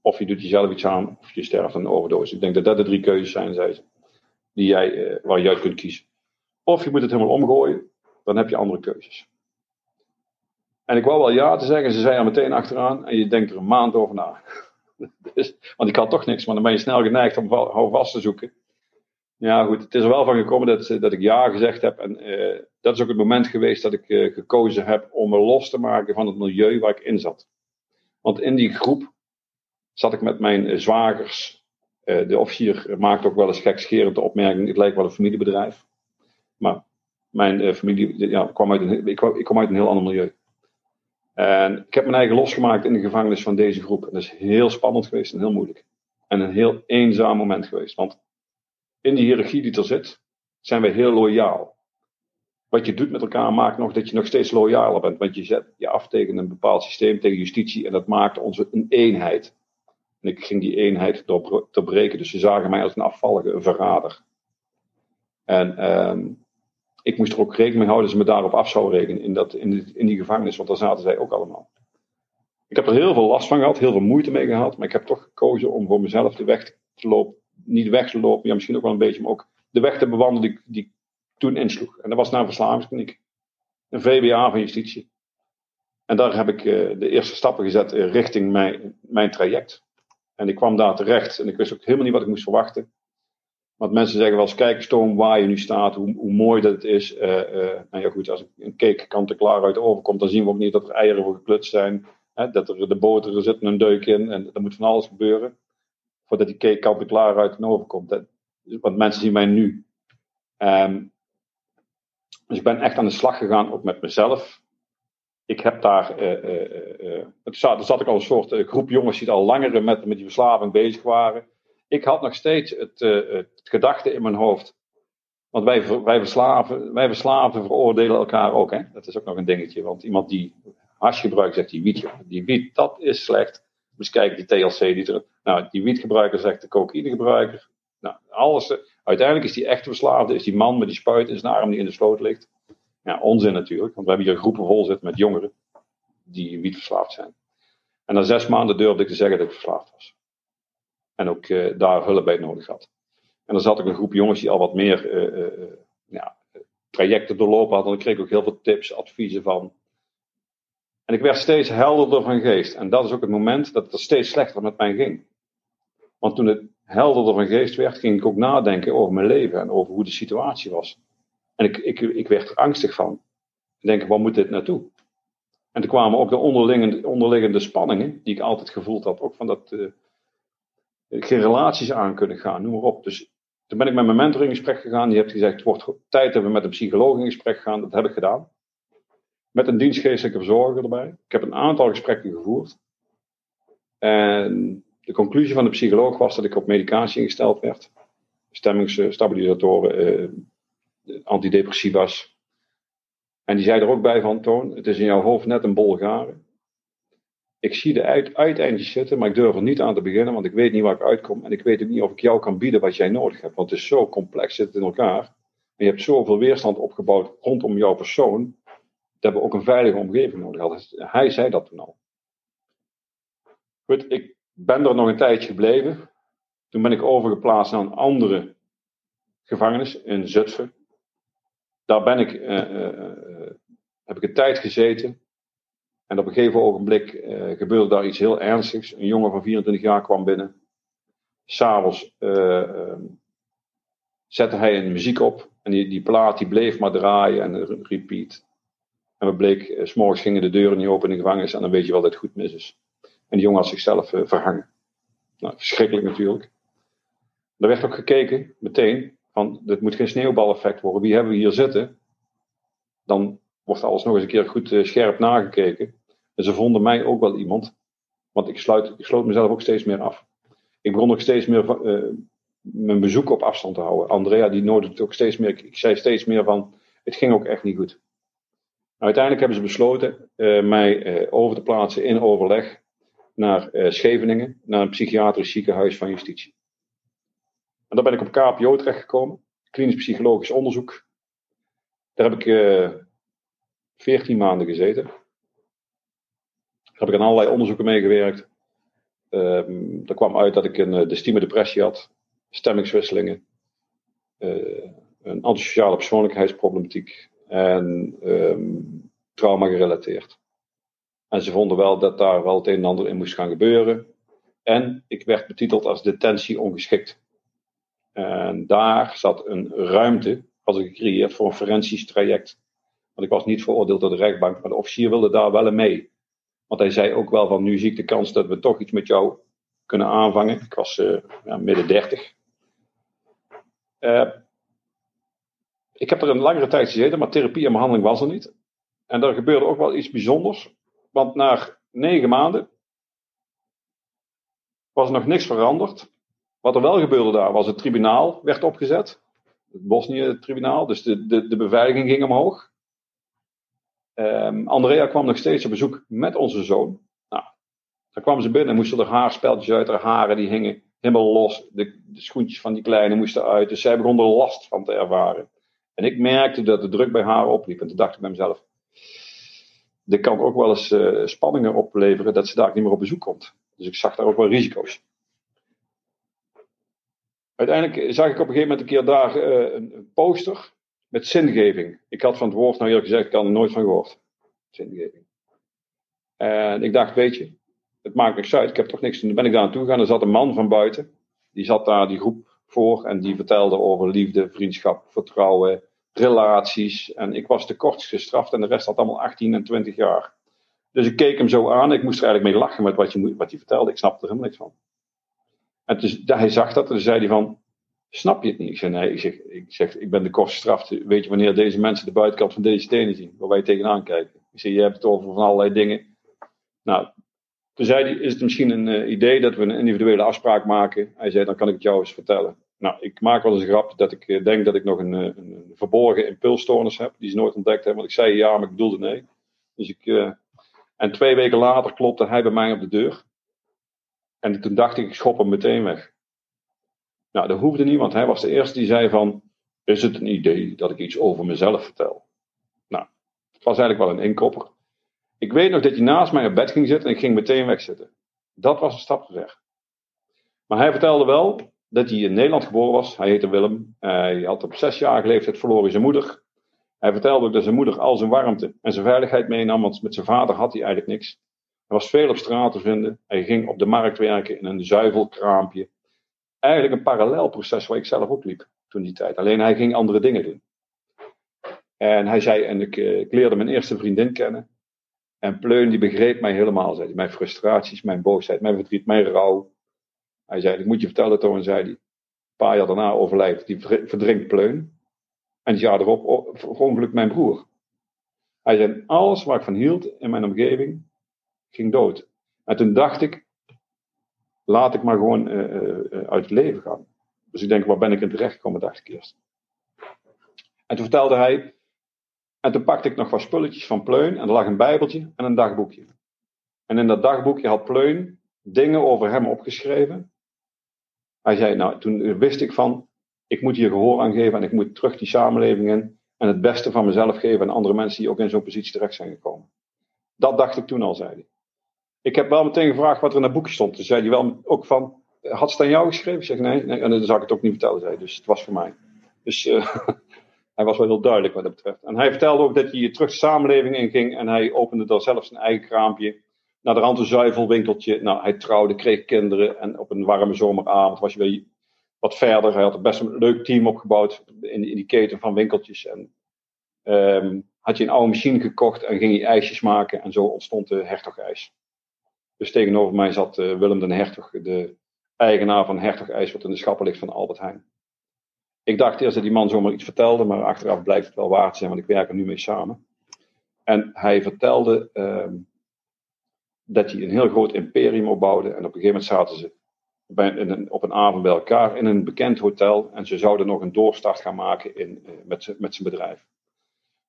of je doet jezelf iets aan, of je sterft aan een overdosis. Ik denk dat dat de drie keuzes zijn, zei ze die jij, uh, waar kunt kiezen. Of je moet het helemaal omgooien, dan heb je andere keuzes. En ik wou wel ja te zeggen, ze zei er meteen achteraan en je denkt er een maand over na. dus, want ik had toch niks, maar dan ben je snel geneigd om vast te zoeken. Ja, goed, het is er wel van gekomen dat, dat ik ja gezegd heb. En uh, dat is ook het moment geweest dat ik gekozen heb om me los te maken van het milieu waar ik in zat. Want in die groep zat ik met mijn zwagers, de officier maakt ook wel eens gekscherend de opmerking: het lijkt wel een familiebedrijf. Maar mijn uh, familie ja, kwam uit een, ik, ik uit een heel ander milieu. En ik heb mijn eigen losgemaakt in de gevangenis van deze groep. En dat is heel spannend geweest en heel moeilijk. En een heel eenzaam moment geweest. Want in die hiërarchie die er zit, zijn we heel loyaal. Wat je doet met elkaar maakt nog dat je nog steeds loyaler bent. Want je zet je af tegen een bepaald systeem, tegen justitie. En dat maakt ons een eenheid. En ik ging die eenheid doorbreken. Dus ze zagen mij als een afvallige, een verrader. En ehm, ik moest er ook rekening mee houden dat ze me daarop af zouden rekenen in, dat, in, in die gevangenis. Want daar zaten zij ook allemaal. Ik heb er heel veel last van gehad, heel veel moeite mee gehad. Maar ik heb toch gekozen om voor mezelf de weg te lopen. Niet weg te lopen, ja, misschien ook wel een beetje, maar ook de weg te bewandelen die, die ik toen insloeg. En dat was naar een verslavingskliniek. Een VBA van justitie. En daar heb ik uh, de eerste stappen gezet uh, richting mijn, mijn traject. En ik kwam daar terecht en ik wist ook helemaal niet wat ik moest verwachten. Want mensen zeggen wel eens, kijk eens Toon waar je nu staat, hoe, hoe mooi dat het is. Uh, nou ja goed, als een cake kant en klaar uit de oven komt, dan zien we ook niet dat er eieren voor geklutst zijn. Hè, dat er de boter, er zit een deuk in en er moet van alles gebeuren. Voordat die cake kant en klaar uit de oven komt. Want mensen zien mij nu. Um, dus ik ben echt aan de slag gegaan, ook met mezelf. Ik heb daar, uh, uh, uh, zat, er zat ik al een soort groep jongens die al langer met, met die verslaving bezig waren. Ik had nog steeds het, het gedachte in mijn hoofd. Want wij, wij, verslaven, wij verslaven veroordelen elkaar ook. Hè? Dat is ook nog een dingetje. Want iemand die hash gebruikt, zegt die wiet. Die wiet, dat is slecht. Moet kijken, die TLC die er. Nou, die wietgebruiker zegt de cocaïnegebruiker. Nou, alles. Uiteindelijk is die echte verslaafde, is die man met die spuit in zijn arm die in de sloot ligt. Ja, onzin natuurlijk, want we hebben hier groepen vol zitten met jongeren die wietverslaafd zijn. En na zes maanden durfde ik te zeggen dat ik verslaafd was. En ook uh, daar hulp bij nodig had. En dan zat ik een groep jongens die al wat meer uh, uh, ja, trajecten doorlopen hadden. En ik kreeg ook heel veel tips, adviezen van. En ik werd steeds helderder van geest. En dat is ook het moment dat het steeds slechter met mij ging. Want toen het helderder van geest werd, ging ik ook nadenken over mijn leven en over hoe de situatie was. En ik, ik, ik werd er angstig van. Ik denk, waar moet dit naartoe? En toen kwamen ook de onderliggende, onderliggende spanningen, die ik altijd gevoeld had, ook van dat uh, geen relaties aan kunnen gaan, noem maar op. Dus toen ben ik met mijn mentor in gesprek gegaan. Die heeft gezegd, het wordt tijd dat we met een psycholoog in gesprek gaan. Dat heb ik gedaan. Met een dienstgeestelijke verzorger erbij. Ik heb een aantal gesprekken gevoerd. En de conclusie van de psycholoog was dat ik op medicatie ingesteld werd. Stemmingsstabilisatoren, uh, antidepressiva's. En die zei er ook bij van, Toon, het is in jouw hoofd net een bol garen. Ik zie de uit, uiteindjes zitten, maar ik durf er niet aan te beginnen, want ik weet niet waar ik uitkom. En ik weet ook niet of ik jou kan bieden wat jij nodig hebt. Want het is zo complex, zit in elkaar. En je hebt zoveel weerstand opgebouwd rondom jouw persoon, dat we ook een veilige omgeving nodig hadden. Hij zei dat toen al. Goed, ik ben er nog een tijdje gebleven. Toen ben ik overgeplaatst naar een andere gevangenis in Zutphen. Daar ben ik, uh, uh, heb ik een tijd gezeten. En op een gegeven ogenblik gebeurde daar iets heel ernstigs. Een jongen van 24 jaar kwam binnen. S'avonds ehm, zette hij een muziek op. En die, die plaat die bleef maar draaien en repeat. En we bleek, s s'morgens gingen de deuren niet open in de gevangenis. En dan weet je wel dat het goed mis is. En die jongen had zichzelf verhangen. Nou, verschrikkelijk natuurlijk. Er werd ook gekeken, meteen, van dit moet geen sneeuwbaleffect worden. Wie hebben we hier zitten? Dan wordt alles nog eens een keer goed uh, scherp nagekeken. En ze vonden mij ook wel iemand. Want ik, sluit, ik sloot mezelf ook steeds meer af. Ik begon ook steeds meer uh, mijn bezoek op afstand te houden. Andrea die nodigde ook steeds meer. Ik zei steeds meer van, het ging ook echt niet goed. Nou, uiteindelijk hebben ze besloten mij over te plaatsen in overleg naar Scheveningen, naar een psychiatrisch ziekenhuis van justitie. En daar ben ik op KPO terechtgekomen, klinisch psychologisch onderzoek. Daar heb ik eh, 14 maanden gezeten. Daar heb ik aan allerlei onderzoeken meegewerkt. Um, er kwam uit dat ik een uh, de depressie had, stemmingswisselingen, uh, een antisociale persoonlijkheidsproblematiek en um, trauma gerelateerd. En ze vonden wel dat daar wel het een en ander in moest gaan gebeuren. En ik werd betiteld als detentie ongeschikt. En daar zat een ruimte, had ik gecreëerd voor een forensisch traject. Want ik was niet veroordeeld door de rechtbank, maar de officier wilde daar wel mee. Want hij zei ook wel van, nu zie ik de kans dat we toch iets met jou kunnen aanvangen. Ik was uh, ja, midden dertig. Uh, ik heb er een langere tijd gezeten, maar therapie en behandeling was er niet. En er gebeurde ook wel iets bijzonders. Want na negen maanden was er nog niks veranderd. Wat er wel gebeurde daar was het tribunaal werd opgezet. het Bosnië-tribunaal. Dus de, de, de beveiliging ging omhoog. Um, Andrea kwam nog steeds op bezoek met onze zoon. Nou, dan kwamen ze binnen en moesten er haarspeltjes uit haar haren. Die hingen helemaal los. De, de, schoentjes van die kleine moesten uit. Dus zij begon er last van te ervaren. En ik merkte dat de druk bij haar opliep. En toen dacht ik bij mezelf. Dit kan ook wel eens uh, spanningen opleveren dat ze daar niet meer op bezoek komt. Dus ik zag daar ook wel risico's. Uiteindelijk zag ik op een gegeven moment een keer daar uh, een poster met zingeving. Ik had van het woord, nou eerlijk gezegd, ik had er nooit van gehoord. Zingeving. En ik dacht, weet je, het maakt niks uit, ik heb toch niks. Toen ben ik daar naartoe gegaan, er zat een man van buiten. Die zat daar die groep voor en die vertelde over liefde, vriendschap, vertrouwen, relaties. En ik was te kort gestraft en de rest had allemaal 18 en 20 jaar. Dus ik keek hem zo aan. Ik moest er eigenlijk mee lachen met wat, je, wat vertelde. Ik snapte er helemaal niks van. En dus, hij zag dat en toen zei hij van, snap je het niet? Ik zei, nee, ik zeg, ik, zeg, ik ben de kort gestraft. Weet je wanneer deze mensen de buitenkant van deze stenen zien? Waar wij tegenaan kijken. Ik je hebt het over van allerlei dingen. Nou, toen zei hij, is het misschien een uh, idee dat we een individuele afspraak maken? Hij zei, dan kan ik het jou eens vertellen. Nou, ik maak wel eens een grap dat ik uh, denk dat ik nog een, uh, een verborgen impulsstoornis heb. Die ze nooit ontdekt hebben. Want ik zei ja, maar ik bedoelde nee. Dus ik, en twee weken later klopte hij bij mij op de deur. En toen dacht ik, ik schop hem meteen weg. Nou, dat hoefde niet, want hij was de eerste die zei van, is het een idee dat ik iets over mezelf vertel? Nou, het was eigenlijk wel een inkopper. Ik weet nog dat hij naast mij op bed ging zitten en ik ging meteen wegzitten. Dat was een stap te ver. Maar hij vertelde wel dat hij in Nederland geboren was. Hij heette Willem. Hij had op zesjarige leeftijd verloren zijn moeder. Hij vertelde ook dat zijn moeder al zijn warmte en zijn veiligheid meenam, want met zijn vader had hij eigenlijk niks. Hij was veel op straat te vinden. Hij ging op de markt werken in een zuivelkraampje. Eigenlijk een parallel proces waar ik zelf ook liep toen die tijd. Alleen hij ging andere dingen doen. En hij zei, en ik, eh, leerde mijn eerste vriendin kennen. En Pleun die begreep mij helemaal, zei. Mijn frustraties, mijn boosheid, mijn verdriet, mijn rouw. Hij zei, ik moet je vertellen, Toon, zei hij. Een paar jaar daarna overlijdt, die verdrinkt Pleun. En het jaar erop verongelukt mijn broer. Hij zei, alles waar ik van hield in mijn omgeving, ging dood. En toen dacht ik, laat ik maar gewoon uh, uh, uit het leven gaan. Dus ik denk, waar ben ik in terecht gekomen, dacht ik eerst. En toen vertelde hij, en toen pakte ik nog wat spulletjes van Pleun, en er lag een bijbeltje en een dagboekje. En in dat dagboekje had Pleun dingen over hem opgeschreven. Hij zei, nou, toen wist ik van, ik moet hier gehoor aan geven en ik moet terug die samenleving in en het beste van mezelf geven aan andere mensen die ook in zo'n positie terecht zijn gekomen. Dat dacht ik toen al, zei hij. Ik heb wel meteen gevraagd wat er in dat boekje stond. Toen zei hij wel ook van, had het aan jou geschreven? Ik zeg nee, nee en dan zou ik het ook niet vertellen, zei Dus het was voor mij. Dus uh, hij was wel heel duidelijk wat dat betreft. En hij vertelde ook dat hij terug de samenleving inging en hij opende daar zelf zijn eigen kraampje. Naar de rand een zuivelwinkeltje. Nou, hij trouwde, kreeg kinderen en op een warme zomeravond was je weer wat verder. Hij had best een leuk team opgebouwd in, in die keten van winkeltjes. En um, had je een oude machine gekocht en ging je ijsjes maken en zo ontstond de hertogijs. Dus tegenover mij zat uh, Willem den Hertog, de eigenaar van Hertog wat in de schappen ligt van Albert Heijn. Ik dacht eerst dat die man zomaar iets vertelde, maar achteraf blijkt het wel waar te zijn, want ik werk er nu mee samen. En hij vertelde uh, dat hij een heel groot imperium opbouwde. En op een gegeven moment zaten ze bij, op een avond bij elkaar in een bekend hotel. En ze zouden nog een doorstart gaan maken in, uh, met, met zijn bedrijf.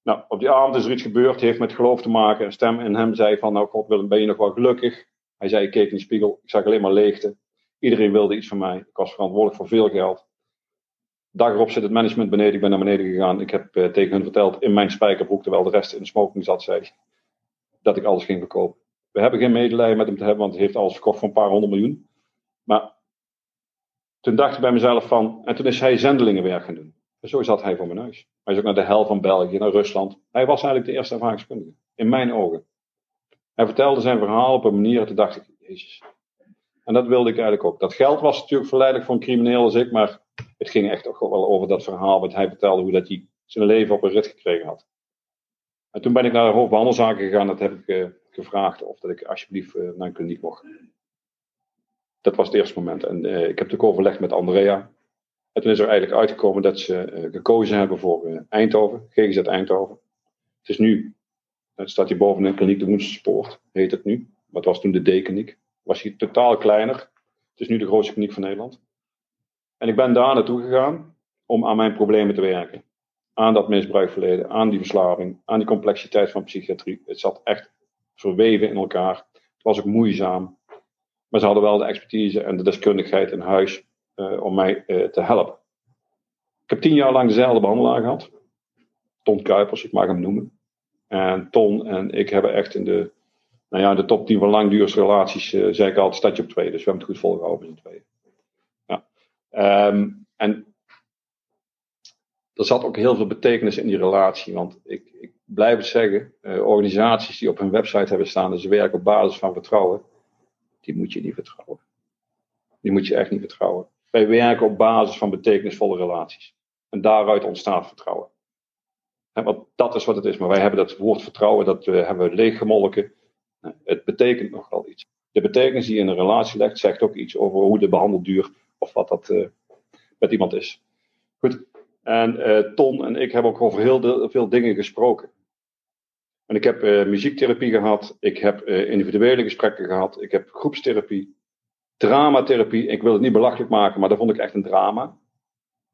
Nou, op die avond is er iets gebeurd, heeft met geloof te maken. Een stem in hem zei van, nou God Willem, ben je nog wel gelukkig? Hij zei, ik keek in de spiegel, ik zag alleen maar leegte. Iedereen wilde iets van mij. Ik was verantwoordelijk voor veel geld. Dag erop zit het management beneden. Ik ben naar beneden gegaan. Ik heb uh, tegen hen verteld in mijn spijkerbroek, terwijl de rest in de smoking zat, zei dat ik alles ging verkopen. We hebben geen medelijden met hem te hebben, want hij heeft alles verkocht voor een paar honderd miljoen. Maar toen dacht ik bij mezelf van, en toen is hij zendelingenwerk gaan doen. En zo zat hij voor mijn neus. Hij is ook naar de hel van België, naar Rusland. Hij was eigenlijk de eerste ervaringskundige. In mijn ogen. Hij vertelde zijn verhaal op een manier, dacht ik, jezus. En dat wilde ik eigenlijk ook. Dat geld was natuurlijk verleidelijk voor een crimineel als ik, maar het ging echt ook wel over dat verhaal wat hij vertelde, hoe dat hij zijn leven op een rit gekregen had. En toen ben ik naar de hoofdbehandelzaken gegaan, dat heb ik uh, gevraagd of dat ik alsjeblieft uh, naar een kliniek mocht. Dat was het eerste moment. En uh, ik heb natuurlijk overlegd met Andrea. En toen is er eigenlijk uitgekomen dat ze gekozen hebben voor Eindhoven, GGZ Eindhoven. Het is nu, het staat hier boven de kliniek de Woenspoort, heet het nu. Het was toen de D-kliniek. Was hier totaal kleiner. Het is nu de grootste kliniek van Nederland. En ik ben daar naartoe gegaan. om aan mijn problemen te werken. Aan dat misbruikverleden, aan die verslaving, aan die complexiteit van psychiatrie. Het zat echt verweven in elkaar. Het was ook moeizaam. Maar ze hadden wel de expertise en de deskundigheid in huis uh, om mij uh, te helpen. Ik heb tien jaar lang dezelfde behandelaar gehad. Ton Kuipers, ik mag hem noemen. En Ton en ik hebben echt in de, nou ja, de top 10 van langdurige relaties, uh, zei ik altijd, stadje op twee. Dus we hebben het goed volgehouden met z'n tweeën. Ja. Um, en er zat ook heel veel betekenis in die relatie. Want ik, ik blijf het zeggen, uh, organisaties die op hun website hebben staan dat ze werken op basis van vertrouwen, die moet je niet vertrouwen. Die moet je echt niet vertrouwen. Wij werken op basis van betekenisvolle relaties. En daaruit ontstaat vertrouwen. Want dat is wat het is. Maar wij hebben dat woord vertrouwen, dat uh, hebben we leeggemolken. Het betekent nogal iets. De betekenis die in een relatie legt, zegt ook iets over hoe de behandelduur of wat dat uh, met iemand is. Goed. En uh, Ton en ik hebben ook over heel veel dingen gesproken. En ik heb muziektherapie gehad, ik heb individuele gesprekken gehad, ik heb groepstherapie, dramatherapie. Ik wil het niet belachelijk maken, maar dat vond ik echt een drama.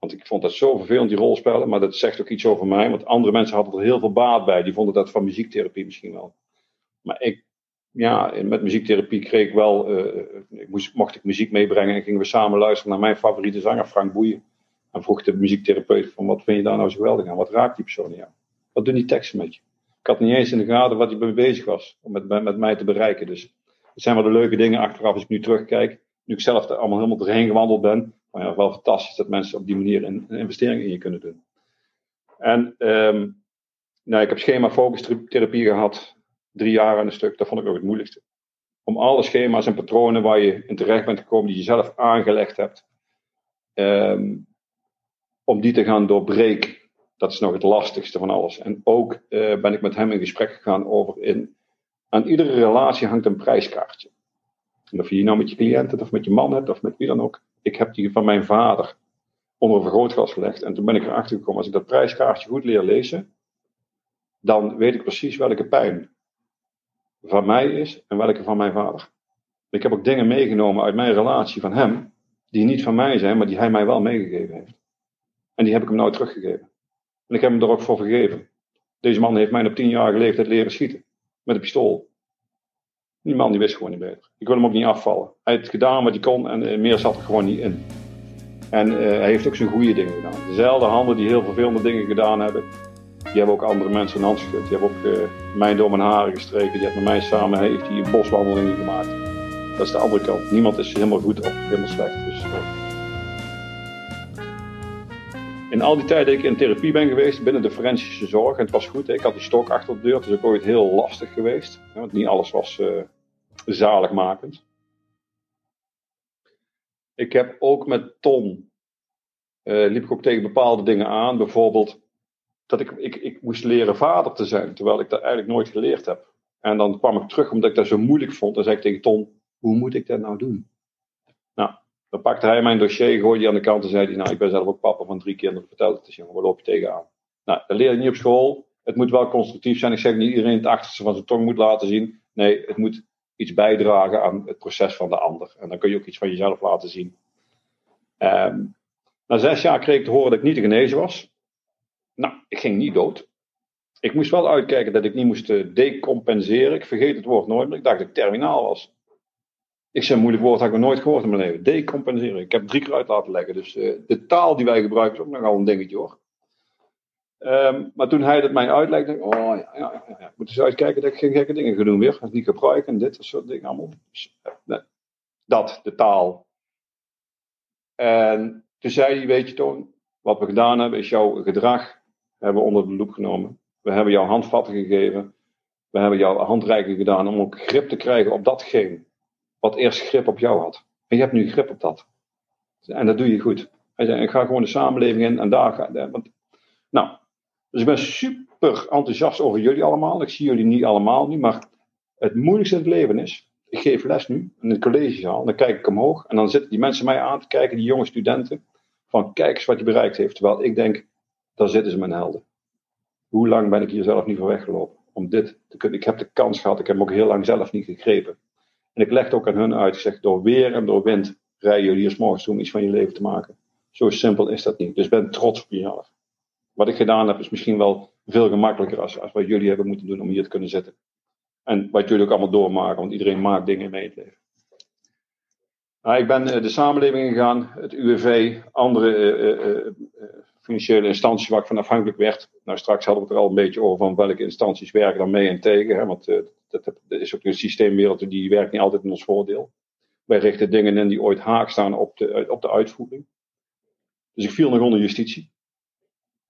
Want ik vond dat zo vervelend, die rolspellen, maar dat zegt ook iets over mij. Want andere mensen hadden er heel veel baat bij, die vonden dat van muziektherapie misschien wel. Maar ik, ja, met muziektherapie kreeg ik wel, uh, ik moest, mocht ik muziek meebrengen en gingen we samen luisteren naar mijn favoriete zanger, Frank Boeien. En vroeg de muziektherapeut van, wat vind je daar nou zo geweldig aan? Wat raakt die persoon aan? Wat doen die teksten met je? Ik had niet eens in de gaten wat hij mee bezig was om met, met mij te bereiken. Dus het zijn wel de leuke dingen achteraf als ik nu terugkijk. Nu ik zelf er allemaal helemaal doorheen gewandeld ben. Maar ja, wel fantastisch dat mensen op die manier een, investering in je kunnen doen. En um, nou, ik heb schema focus therapie gehad. Drie jaar aan een stuk. Dat vond ik ook het moeilijkste. Om alle schema's en patronen waar je in terecht bent gekomen, die je zelf aangelegd hebt. Um, om die te gaan doorbreken. Dat is nog het lastigste van alles. En ook uh, ben ik met hem in gesprek gegaan over in. Aan iedere relatie hangt een prijskaartje. En of je die nou met je cliënt hebt, of met je man hebt, of met wie dan ook. Ik heb die van mijn vader onder een vergrootglas gelegd. En toen ben ik erachter gekomen, als ik dat prijskaartje goed leer lezen, dan weet ik precies welke pijn van mij is en welke van mijn vader. Ik heb ook dingen meegenomen uit mijn relatie van hem, die niet van mij zijn, maar die hij mij wel meegegeven heeft. En die heb ik hem nooit teruggegeven. En ik heb hem er ook voor vergeven. Deze man heeft mij op tienjarige leeftijd leren schieten. Met een pistool. Die man die wist gewoon niet beter. Ik wil hem ook niet afvallen. Hij heeft gedaan wat hij kon en uh, meer zat er gewoon niet in. En uh, hij heeft ook zijn goede dingen gedaan. Dezelfde handen die heel vervelende dingen gedaan hebben. Die hebben ook andere mensen een hand geschud. Die hebben ook uh, mij door mijn haren gestreken. Die heeft met mij samen heeft die boswandelingen gemaakt. Dat is de andere kant. Niemand is helemaal goed of helemaal slecht. Dus, in al die tijd dat ik in therapie ben geweest binnen de forensische zorg, en het was goed, ik had die stok achter de deur, het is ook ooit heel lastig geweest, want niet alles was zaligmakend. Ik heb ook met Ton, uh, liep ik ook tegen bepaalde dingen aan, bijvoorbeeld dat ik, ik, ik moest leren vader te zijn, terwijl ik dat eigenlijk nooit geleerd heb. En dan kwam ik terug omdat ik dat zo moeilijk vond en zei ik tegen Ton, hoe moet ik dat nou doen? Nou, dan pakte hij mijn dossier, gooide die aan de kant en zei hij, nou, ik ben zelf ook papa van drie kinderen, vertel het eens jongen, waar loop je tegenaan? Nou, dat leer je niet op school. Het moet wel constructief zijn. Ik zeg niet iedereen het achterste van zijn tong moet laten zien. Nee, het moet iets bijdragen aan het proces van de ander. En dan kun je ook iets van jezelf laten zien. Um, na zes jaar kreeg ik te horen dat ik niet te genezen was. Nou, ik ging niet dood. Ik moest wel uitkijken dat ik niet moest decompenseren. Ik vergeet het woord nooit, maar ik dacht dat ik terminaal was. Ik zeg een moeilijk woord, had ik nog nooit gehoord in mijn leven. Decompenseren. Ik heb drie keer uit laten leggen. Dus uh, de taal die wij gebruiken is ook nogal een dingetje hoor. Um, maar toen hij dat mij uitlegde, dacht ik, oh ja, ja, ja, ik moet eens uitkijken dat ik geen gekke dingen ga doen weer. Als niet gebruiken en dit, soort dingen allemaal. Dat, de taal. En toen zei hij, weet je Toon, wat we gedaan hebben is jouw gedrag hebben onder de loep genomen. We hebben jou handvatten gegeven. We hebben jou handreiking gedaan om ook grip te krijgen op datgene wat eerst grip op jou had. En je hebt nu grip op dat. En dat doe je goed. Hij zei, ik ga gewoon de samenleving in en daar ga want, Nou, dus ik ben super enthousiast over jullie allemaal. Ik zie jullie niet allemaal nu, maar het moeilijkste in het leven is, ik geef les nu in het collegezaal, dan kijk ik omhoog en dan zitten die mensen mij aan te kijken, die jonge studenten, van kijk eens wat hij bereikt heeft. Terwijl ik denk, daar zitten ze mijn helden. Hoe lang ben ik hier zelf niet voor weggelopen om dit te kunnen? Ik heb de kans gehad, ik heb hem ook heel lang zelf niet gegrepen. En ik legde ook aan hun uit, ik zeg, door weer en door wind rijden jullie hier morgens om iets van je leven te maken. Zo simpel is dat niet. Dus ben trots op jezelf. Wat ik gedaan heb is misschien wel veel gemakkelijker als, als wat jullie hebben moeten doen om hier te kunnen zitten. En wat jullie ook allemaal doormaken, want iedereen maakt dingen mee het leven. Nou, ik ben de samenleving gegaan, het UWV, andere uh, uh, financiële instanties waar ik van afhankelijk werd. Nou, straks hadden we het er al een beetje over van welke instanties werken dan mee en tegen. Hè, want dat, dat, is ook een systeemwereld die werkt niet altijd in ons voordeel. Wij richten dingen in die ooit haak staan op de, op de uitvoering. Dus ik viel nog onder justitie.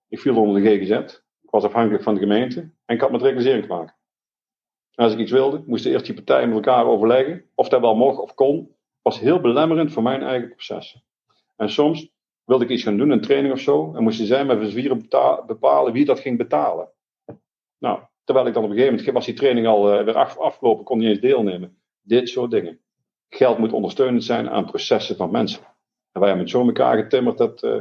Ik viel onder de GGZ. Ik was afhankelijk van de gemeente. En ik had met reclassering te maken. als ik iets wilde, moesten eerst die partijen met elkaar overleggen. Of dat wel mocht of kon. Was heel belemmerend voor mijn eigen proces. En soms wilde ik iets gaan doen, een training of zo. En moesten zij met zwieren bepalen wie dat ging betalen. Nou, terwijl ik dan op een gegeven moment was die training al uh, weer af, afgelopen, kon niet eens deelnemen. Dit soort dingen. Geld moet ondersteunend zijn aan processen van mensen. En wij hebben met zo elkaar getimmerd, dat, uh,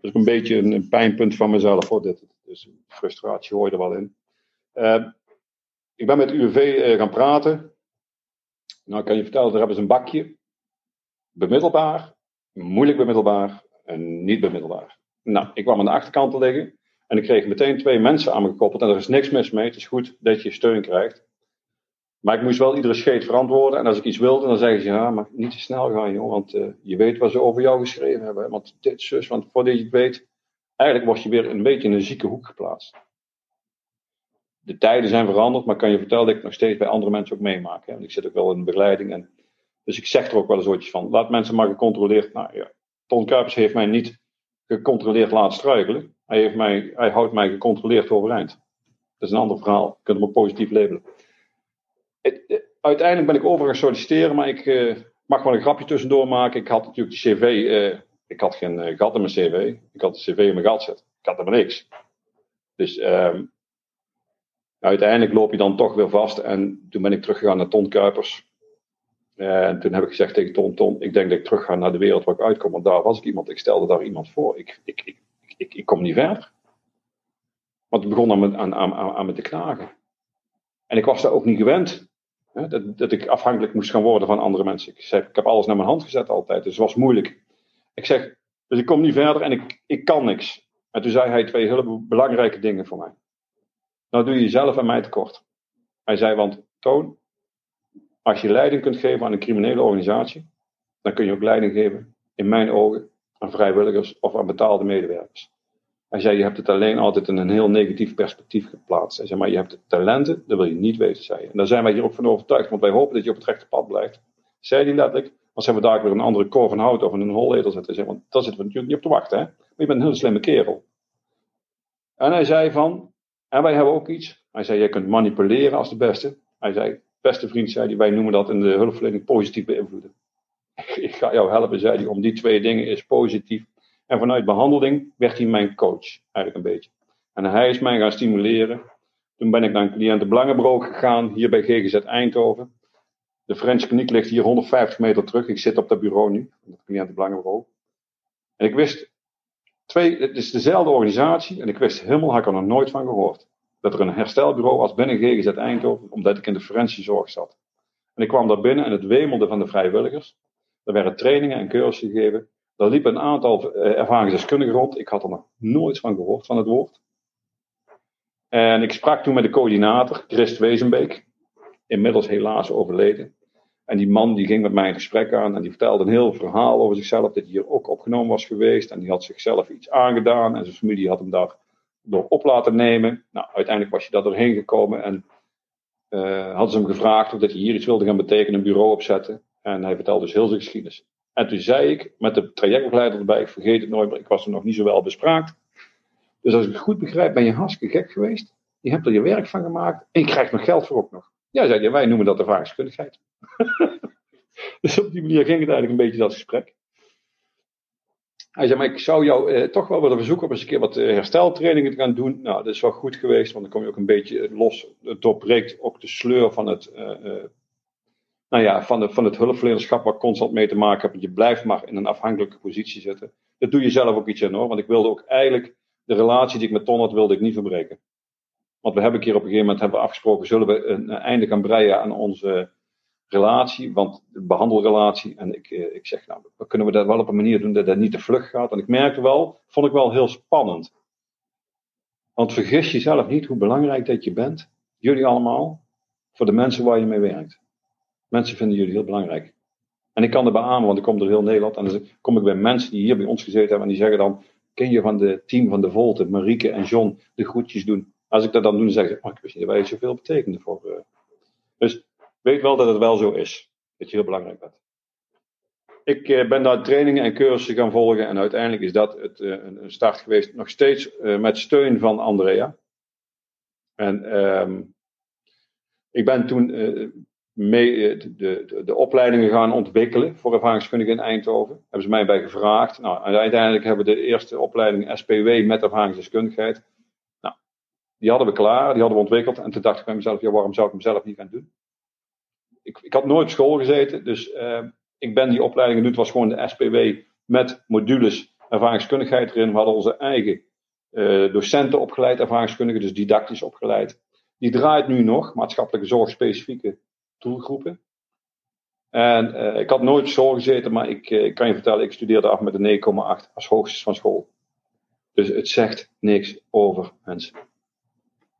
is een beetje een, pijnpunt van mezelf voor dit. Dus frustratie hoor je er wel in. Uh, ik ben met UWV uh, gaan praten. Nou, kan je vertellen, daar hebben ze een bakje. Bemiddelbaar, moeilijk bemiddelbaar en niet bemiddelbaar. Nou, ik kwam aan de achterkant te liggen. En ik kreeg meteen twee mensen aan me gekoppeld. En er is niks mis mee. Het is goed dat je steun krijgt. Maar ik moest wel iedere scheet verantwoorden. En als ik iets wilde, dan zeggen ze: ja, maar niet te snel gaan, joh. Want uh, je weet wat ze over jou geschreven hebben. Want dit, zus, want voordat je het weet, eigenlijk word je weer een beetje in een zieke hoek geplaatst. De tijden zijn veranderd, maar kan je vertellen dat ik nog steeds bij andere mensen ook meemaak. Hè? Want ik zit ook wel in begeleiding. En, dus ik zeg er ook wel eens ooitjes van: laat mensen maar gecontroleerd. Nou ja, Ton Kuipers heeft mij niet gecontroleerd laten struikelen. Hij, heeft mij, hij houdt mij gecontroleerd overeind. Dat is een ander verhaal. Je kunt positief labelen. Eh, uiteindelijk ben ik over solliciteren, maar ik uh, mag wel een grapje tussendoor maken. Ik had natuurlijk de cv, ik had geen uh, gat in mijn cv. Ik had de cv in mijn gat zetten. Ik had helemaal niks. Dus um, uiteindelijk loop je dan toch weer vast. En toen ben ik teruggegaan naar Ton Kuipers. En toen heb ik gezegd tegen Ton, Ton, ik denk dat ik terug ga naar de wereld waar ik uitkom. Want daar was ik iemand, ik stelde daar iemand voor. Ik, ik, ik, ik, ik kom niet verder. Want ik begon aan, aan, aan, aan me te knagen. En ik was daar ook niet gewend. Dat, dat ik afhankelijk moest gaan worden van andere mensen. Ik, zei, ik heb alles naar mijn hand gezet altijd, dus het was moeilijk. Ik zeg, dus ik kom niet verder en ik, ik kan niks. En toen zei hij twee hele belangrijke dingen voor mij. Nou doe je jezelf en mij tekort. Hij zei, want Toon, als je leiding kunt geven aan een criminele organisatie, dan kun je ook leiding geven, in mijn ogen, aan vrijwilligers of aan betaalde medewerkers. Hij zei, je hebt het alleen altijd in een heel negatief perspectief geplaatst. Hij zei, maar je hebt talenten, dat wil je niet weten, zei je. En daar zijn wij hier ook van overtuigd, want wij hopen dat je op het rechte pad blijft. Zei hij letterlijk, als we daar weer een andere korf van hout of een holledel zetten. Zei, want daar zitten we natuurlijk niet op te wachten, hè. Maar je bent een hele slimme kerel. En hij zei van, en wij hebben ook iets. Hij zei, jij kunt manipuleren als de beste. Hij zei, beste vriend, zei hij, wij noemen dat in de hulpverlening positief beïnvloeden. Ik ga jou helpen, zei hij, om die twee dingen is positief en vanuit behandeling werd hij mijn coach, eigenlijk een beetje. En hij is mij gaan stimuleren. Toen ben ik naar een cliëntenbelangenbureau gegaan, hier bij GGZ Eindhoven. De French kliniek ligt hier 150 meter terug. Ik zit op dat bureau nu, het cliëntenbelangenbureau. En ik wist, twee, het is dezelfde organisatie, en ik wist helemaal, had ik er nog nooit van gehoord. Dat er een herstelbureau was binnen GGZ Eindhoven, omdat ik in de forensische zorg zat. En ik kwam daar binnen en het wemelde van de vrijwilligers. Er werden trainingen en cursussen gegeven. Daar liepen een aantal uh, ervaringsdeskundigen rond. Ik had er nog nooit van gehoord, van het woord. En ik sprak toen met de coördinator, Christ Wezenbeek. Inmiddels helaas overleden. En die man die ging met mij een gesprek aan en die vertelde een heel verhaal over zichzelf. Dat hij hier ook opgenomen was geweest. En die had zichzelf iets aangedaan. En zijn familie had hem daar door op laten nemen. Nou, uiteindelijk was hij daar doorheen gekomen. En uh, hadden ze hem gevraagd of dat hij hier iets wilde gaan betekenen, een bureau opzetten. En hij vertelde dus heel zijn geschiedenis. En toen zei ik, met de trajectbegeleider erbij, ik vergeet het nooit, maar ik was er nog niet zo wel bespraakt. Dus als ik het goed begrijp, ben je hartstikke gek geweest. Je hebt er je werk van gemaakt en je krijgt nog geld voor ook nog. Ja, zei hij, wij noemen dat ervaringskundigheid. dus op die manier ging het eigenlijk een beetje dat gesprek. Hij zei, maar ik zou jou eh, toch wel willen verzoeken om eens een keer wat eh, hersteltrainingen te gaan doen. Nou, dat is wel goed geweest, want dan kom je ook een beetje los. Het doorbreekt ook de sleur van het uh, nou ja, van, de, van het hulpverlenerschap waar constant mee te maken hebt. Je blijft maar in een afhankelijke positie zitten. Dat doe je zelf ook iets aan hoor. Want ik wilde ook eigenlijk de relatie die ik met Ton had, wilde ik niet verbreken. Want we hebben keer op een gegeven moment hebben afgesproken, zullen we een, einde gaan breien aan onze, relatie, want de behandelrelatie. En ik, eh, ik zeg, nou, kunnen we dat wel op een manier doen dat dat niet te vlug gaat. En ik merkte wel, vond ik wel heel spannend. Want vergis jezelf niet hoe belangrijk dat je bent, jullie allemaal, voor de mensen waar je mee werkt. Mensen vinden jullie heel belangrijk. En ik kan het beamen, want ik kom door heel Nederland. En dan kom ik bij mensen die hier bij ons gezeten hebben. En die zeggen dan, ken je van de team van de Volte, Marieke en John, de groetjes doen. Als ik dat dan doe, dan zeg ik, oh, ik wist niet dat wij zoveel betekenen voor. Uh. Dus weet wel dat het wel zo is. Dat je heel belangrijk bent. Ik uh, ben daar trainingen en cursussen gaan volgen. En uiteindelijk is dat het, uh, een start geweest. Nog steeds met steun van Andrea. En um, ik ben toen mee eh, de, de, de, opleidingen gaan ontwikkelen voor ervaringskundigen in Eindhoven. Hebben ze mij bij gevraagd. Nou, uiteindelijk hebben we de eerste opleiding SPW met ervaringsdeskundigheid. Nou, die hadden we klaar, die hadden we ontwikkeld. En toen dacht ik bij mezelf, ja, waarom zou ik hem zelf niet gaan doen? Ik, ik had nooit op school gezeten, dus uh, ik ben die opleiding doen. Het was gewoon de SPW met modules ervaringskundigheid erin. We hadden onze eigen uh, docenten opgeleid, ervaringskundigen, dus didactisch opgeleid. Die draait nu nog, maatschappelijke zorg specifieke doelgroepen. En uh, ik had nooit zo gezeten, maar ik, uh, ik, kan je vertellen, ik studeerde af met een 9,8 als hoogste van school. Dus het zegt niks over mensen.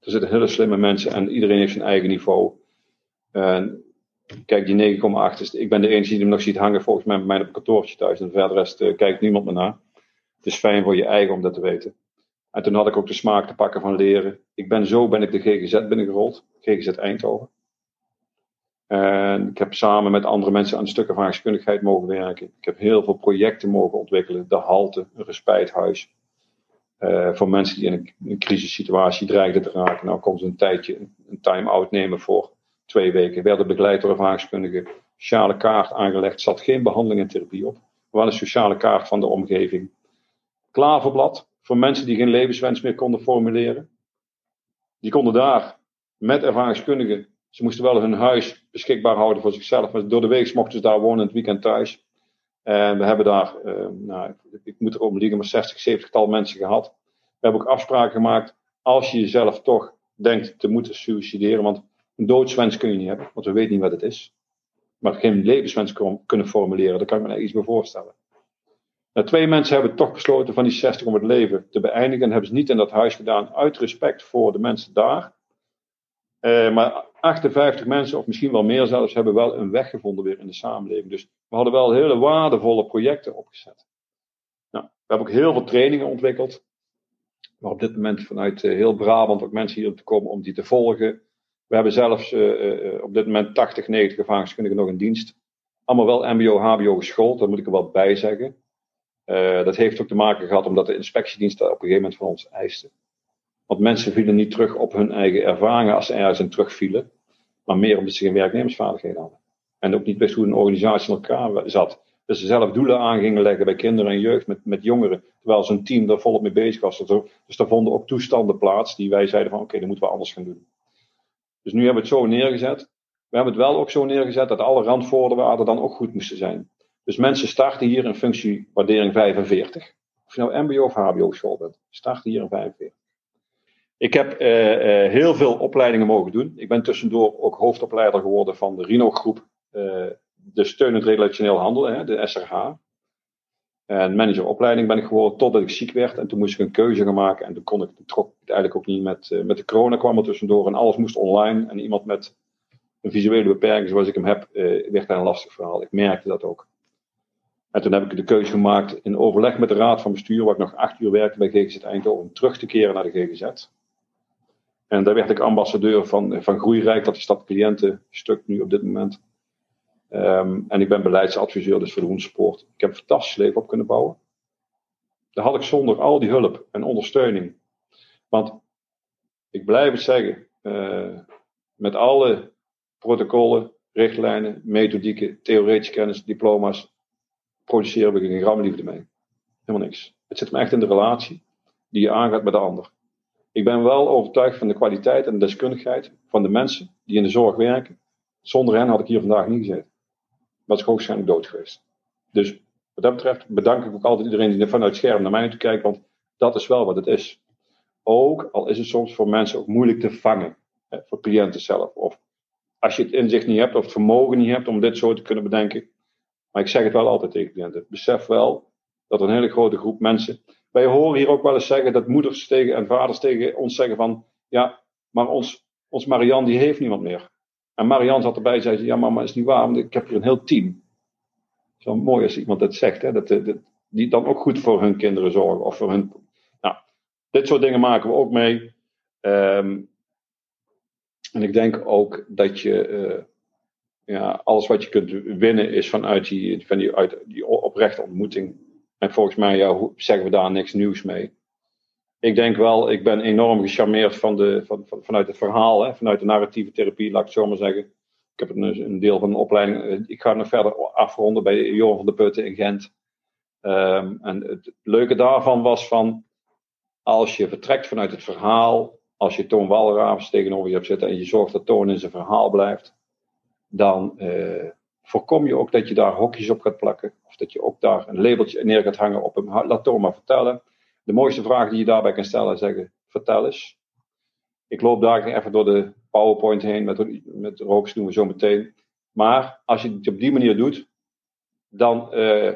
Er zitten hele slimme mensen en iedereen heeft zijn eigen niveau. En kijk, die 9,8 is, ik ben de enige die hem nog ziet hangen volgens mij bij mij op kantoortje thuis. En verder rest uh, kijkt niemand meer naar. Het is fijn voor je eigen om dat te weten. En toen had ik ook de smaak te pakken van leren. Ik ben zo ben ik de GGZ binnengerold. GGZ Eindhoven. En ik heb samen met andere mensen aan een stuk ervaringskundigheid mogen werken. Ik heb heel veel projecten mogen ontwikkelen. De Halte, een respijthuis. Uh, voor mensen die in een, een crisissituatie dreigden te raken. Nou konden ze een tijdje een time-out nemen voor twee weken. Werden begeleid door ervaringskundigen. Sociale kaart aangelegd. Zat geen behandeling en therapie op. Wel een sociale kaart van de omgeving. Klaverblad. Voor mensen die geen levenswens meer konden formuleren. Die konden daar met ervaringskundigen ze moesten wel hun huis beschikbaar houden voor zichzelf. Maar door de week mochten ze daar wonen, het weekend thuis. En we hebben daar, uh, nou, ik moet er om liggen, maar 60, 70 tal mensen gehad. We hebben ook afspraken gemaakt. Als je jezelf toch denkt te moeten suicideren, want een doodswens kun je niet hebben, want we weten niet wat het is. Maar geen levenswens kunnen formuleren, daar kan ik me iets bij voorstellen. Nou, twee mensen hebben toch besloten van die 60 om het leven te beëindigen. En hebben ze niet in dat huis gedaan uit respect voor de mensen daar. Uh, maar 58 mensen, of misschien wel meer zelfs, hebben wel een weg gevonden weer in de samenleving. Dus we hadden wel hele waardevolle projecten opgezet. Nou, we hebben ook heel veel trainingen ontwikkeld. Maar op dit moment vanuit uh, heel Brabant ook mensen hier te komen om die te volgen. We hebben zelfs uh, op dit moment 80, 90 ervaringskundigen nog in dienst. Allemaal wel MBO, HBO geschoold, daar moet ik er wel bij zeggen. dat heeft ook te maken gehad omdat de inspectiedienst op een gegeven moment van ons eiste. Want mensen vielen niet terug op hun eigen ervaringen als ze ergens terugvielen, maar meer omdat ze geen werknemersvaardigheden hadden. En ook niet wisten hoe een organisatie in elkaar zat. Dus ze zelf doelen aan gingen leggen bij kinderen en jeugd met, met jongeren, terwijl zijn team daar volop mee bezig was. Dus daar vonden ook toestanden plaats die wij zeiden van oké, okay, dat moeten we anders gaan doen. Dus nu hebben we het zo neergezet. We hebben het wel ook zo neergezet dat alle randvoorwaarden dan ook goed moesten zijn. Dus mensen starten hier in functie waardering 45. Of je nou MBO of HBO school bent, starten hier in 45. Ik heb uh, uh, heel veel opleidingen mogen doen. Ik ben tussendoor ook hoofdopleider geworden van de Rino-groep, uh, de steunend relationeel handel, hè, de SRH. En manageropleiding ben ik geworden totdat ik ziek werd. En toen moest ik een keuze gaan maken. En toen kon ik, trok het eigenlijk ook niet met, met de corona kwam er tussendoor. En alles moest online. En iemand met een visuele beperking zoals ik hem heb, werd daar een lastig verhaal. Ik merkte dat ook. En toen heb ik de keuze gemaakt in overleg met de raad van bestuur, waar ik nog acht uur werkte bij GGZ Eindhoven, om terug te keren naar de GGZ. En daar werd ik ambassadeur van, van Groeirijk, dat is dat cliëntenstuk nu op dit moment. Um, en ik ben beleidsadviseur dus voor de Hoensport. Ik heb een fantastisch leven op kunnen bouwen. Dat had ik zonder al die hulp en ondersteuning. Want ik blijf het zeggen, uh, met alle protocollen, richtlijnen, methodieken, theoretische kennis, diploma's, produceren we geen gram liefde mee. Helemaal niks. Het zit me echt in de relatie die je aangaat met de ander. Ik ben wel overtuigd van de kwaliteit en de deskundigheid van de mensen die in de zorg werken. Zonder hen had ik hier vandaag niet gezeten. Was ik hoogstwaarschijnlijk dood geweest. Dus wat dat betreft bedank ik ook altijd iedereen die vanuit het scherm naar mij toe kijkt, want dat is wel wat het is. Ook al is het soms voor mensen ook moeilijk te vangen, hè, voor cliënten zelf of als je het inzicht niet hebt of het vermogen niet hebt om dit zo te kunnen bedenken. Maar ik zeg het wel altijd tegen cliënten. Besef wel dat een hele grote groep mensen. Wij horen hier ook wel eens zeggen dat moeders tegen en vaders tegen ons zeggen van ja, maar ons, ons Marian die heeft niemand meer. En Marian zat erbij en zei: Ja, mama, is niet waar, want ik heb hier een heel team. Wel mooi als iemand dat zegt, hè, dat, dat, die dan ook goed voor hun kinderen zorgen. Of voor hun, nou, dit soort dingen maken we ook mee. Ehm, en ik denk ook dat je, uh, ja, alles wat je kunt winnen is vanuit die, van die, uit die oprechte ontmoeting. En volgens mij ja, zeggen we daar niks nieuws mee. Ik denk wel, ik ben enorm gecharmeerd van de, van, van, vanuit het verhaal, hè, vanuit de narratieve therapie, laat ik het zo maar zeggen. Ik heb een, een deel van de opleiding, eh, ik ga nog verder afronden bij Johan van de Putten in Gent. Um, en het leuke daarvan was van, als je vertrekt vanuit het verhaal, als je Toon Walravens tegenover je hebt zitten en je zorgt dat Toon in zijn verhaal blijft, dan uh, voorkom je ook dat je daar hokjes op gaat plakken. Of dat je ook daar een labeltje neer gaat hangen op hem. Laat Toon maar vertellen. De mooiste vraag die je daarbij kan stellen is zeggen, vertel eens. Ik loop daar even door de PowerPoint heen, met, met rooks doen we zo meteen. Maar als je het op die manier doet, dan uh,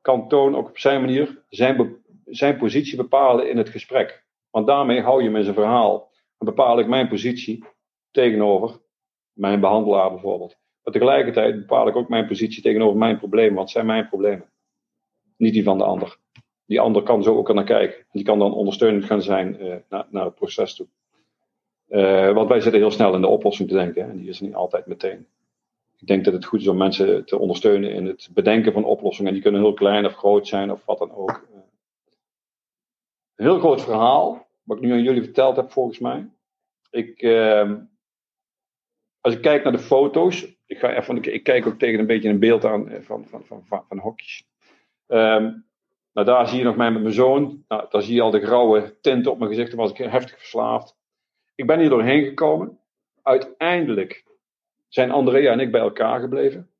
kan Toon ook op zijn manier zijn, zijn positie bepalen in het gesprek. Want daarmee hou je hem zijn verhaal. En bepaal ik mijn positie tegenover mijn behandelaar bijvoorbeeld. Tegelijkertijd bepaal ik ook mijn positie tegenover mijn problemen, want het zijn mijn problemen. Niet die van de ander. Die ander kan zo ook naar kijken. Die kan dan ondersteunend gaan zijn uh, naar, naar, het proces toe. Uh, want wij zitten heel snel in de oplossing te denken. En die is niet altijd meteen. Ik denk dat het goed is om mensen te ondersteunen in het bedenken van oplossingen. Die kunnen heel klein of groot zijn of wat dan ook. Een heel groot verhaal, wat ik nu aan jullie verteld heb volgens mij. Ik, uh, als ik kijk naar de foto's, ik, ga even, ik kijk ook tegen een beetje een beeld aan eh, van, van, van, van, hokjes. Um, nou, daar zie je nog mij met mijn zoon. Nou, daar zie je al de grauwe tint op mijn gezicht. Toen was ik heftig verslaafd. Ik ben hier doorheen gekomen. Uiteindelijk zijn Andrea en ik bij elkaar gebleven.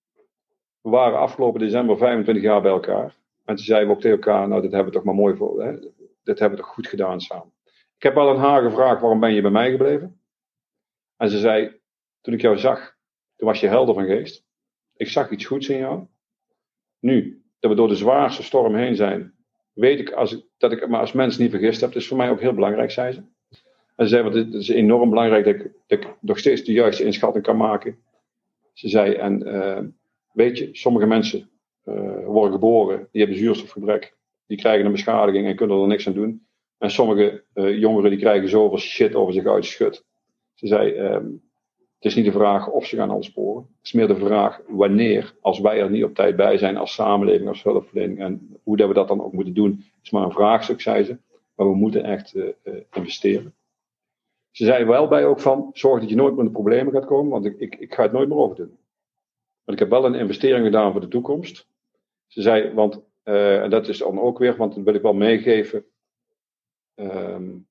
We waren afgelopen december 25 jaar bij elkaar. En toen zeiden we ook tegen elkaar, nou, dit hebben we toch maar mooi voor. Hè? Dit hebben we toch goed gedaan samen. Ik heb wel aan haar gevraagd, waarom ben je bij mij gebleven? En ze zei, toen ik jou zag, toen was je helder van geest. Ik zag iets goeds in jou. Nu, dat we door de zwaarste storm heen zijn, weet ik, als ik dat ik me als mens niet vergist heb. Dat is voor mij ook heel belangrijk, zei ze. En ze zei, want het is enorm belangrijk dat ik, dat nog steeds de juiste inschatting kan maken. Ze zei, en uh, weet je, sommige mensen uh, worden geboren, die hebben zuurstofgebrek. Die krijgen een beschadiging en kunnen er niks aan doen. En sommige uh, jongeren die krijgen zoveel shit over zich uitgeschud. Ze zei, um, het is niet de vraag of ze gaan ontsporen. Het is meer de vraag wanneer, als wij er niet op tijd bij zijn als samenleving, als hulpverlening. En hoe dat we dat dan ook moeten doen, is maar een vraagstuk, zei ze. Maar we moeten echt uh, uh, investeren. Ze zei wel bij ook van, zorg dat je nooit met de problemen gaat komen, want ik, ik, ik ga het nooit meer overdoen. Want ik heb wel een investering gedaan voor de toekomst. Ze zei, want, uh, en dat is dan ook weer, want dat wil ik wel meegeven. Um,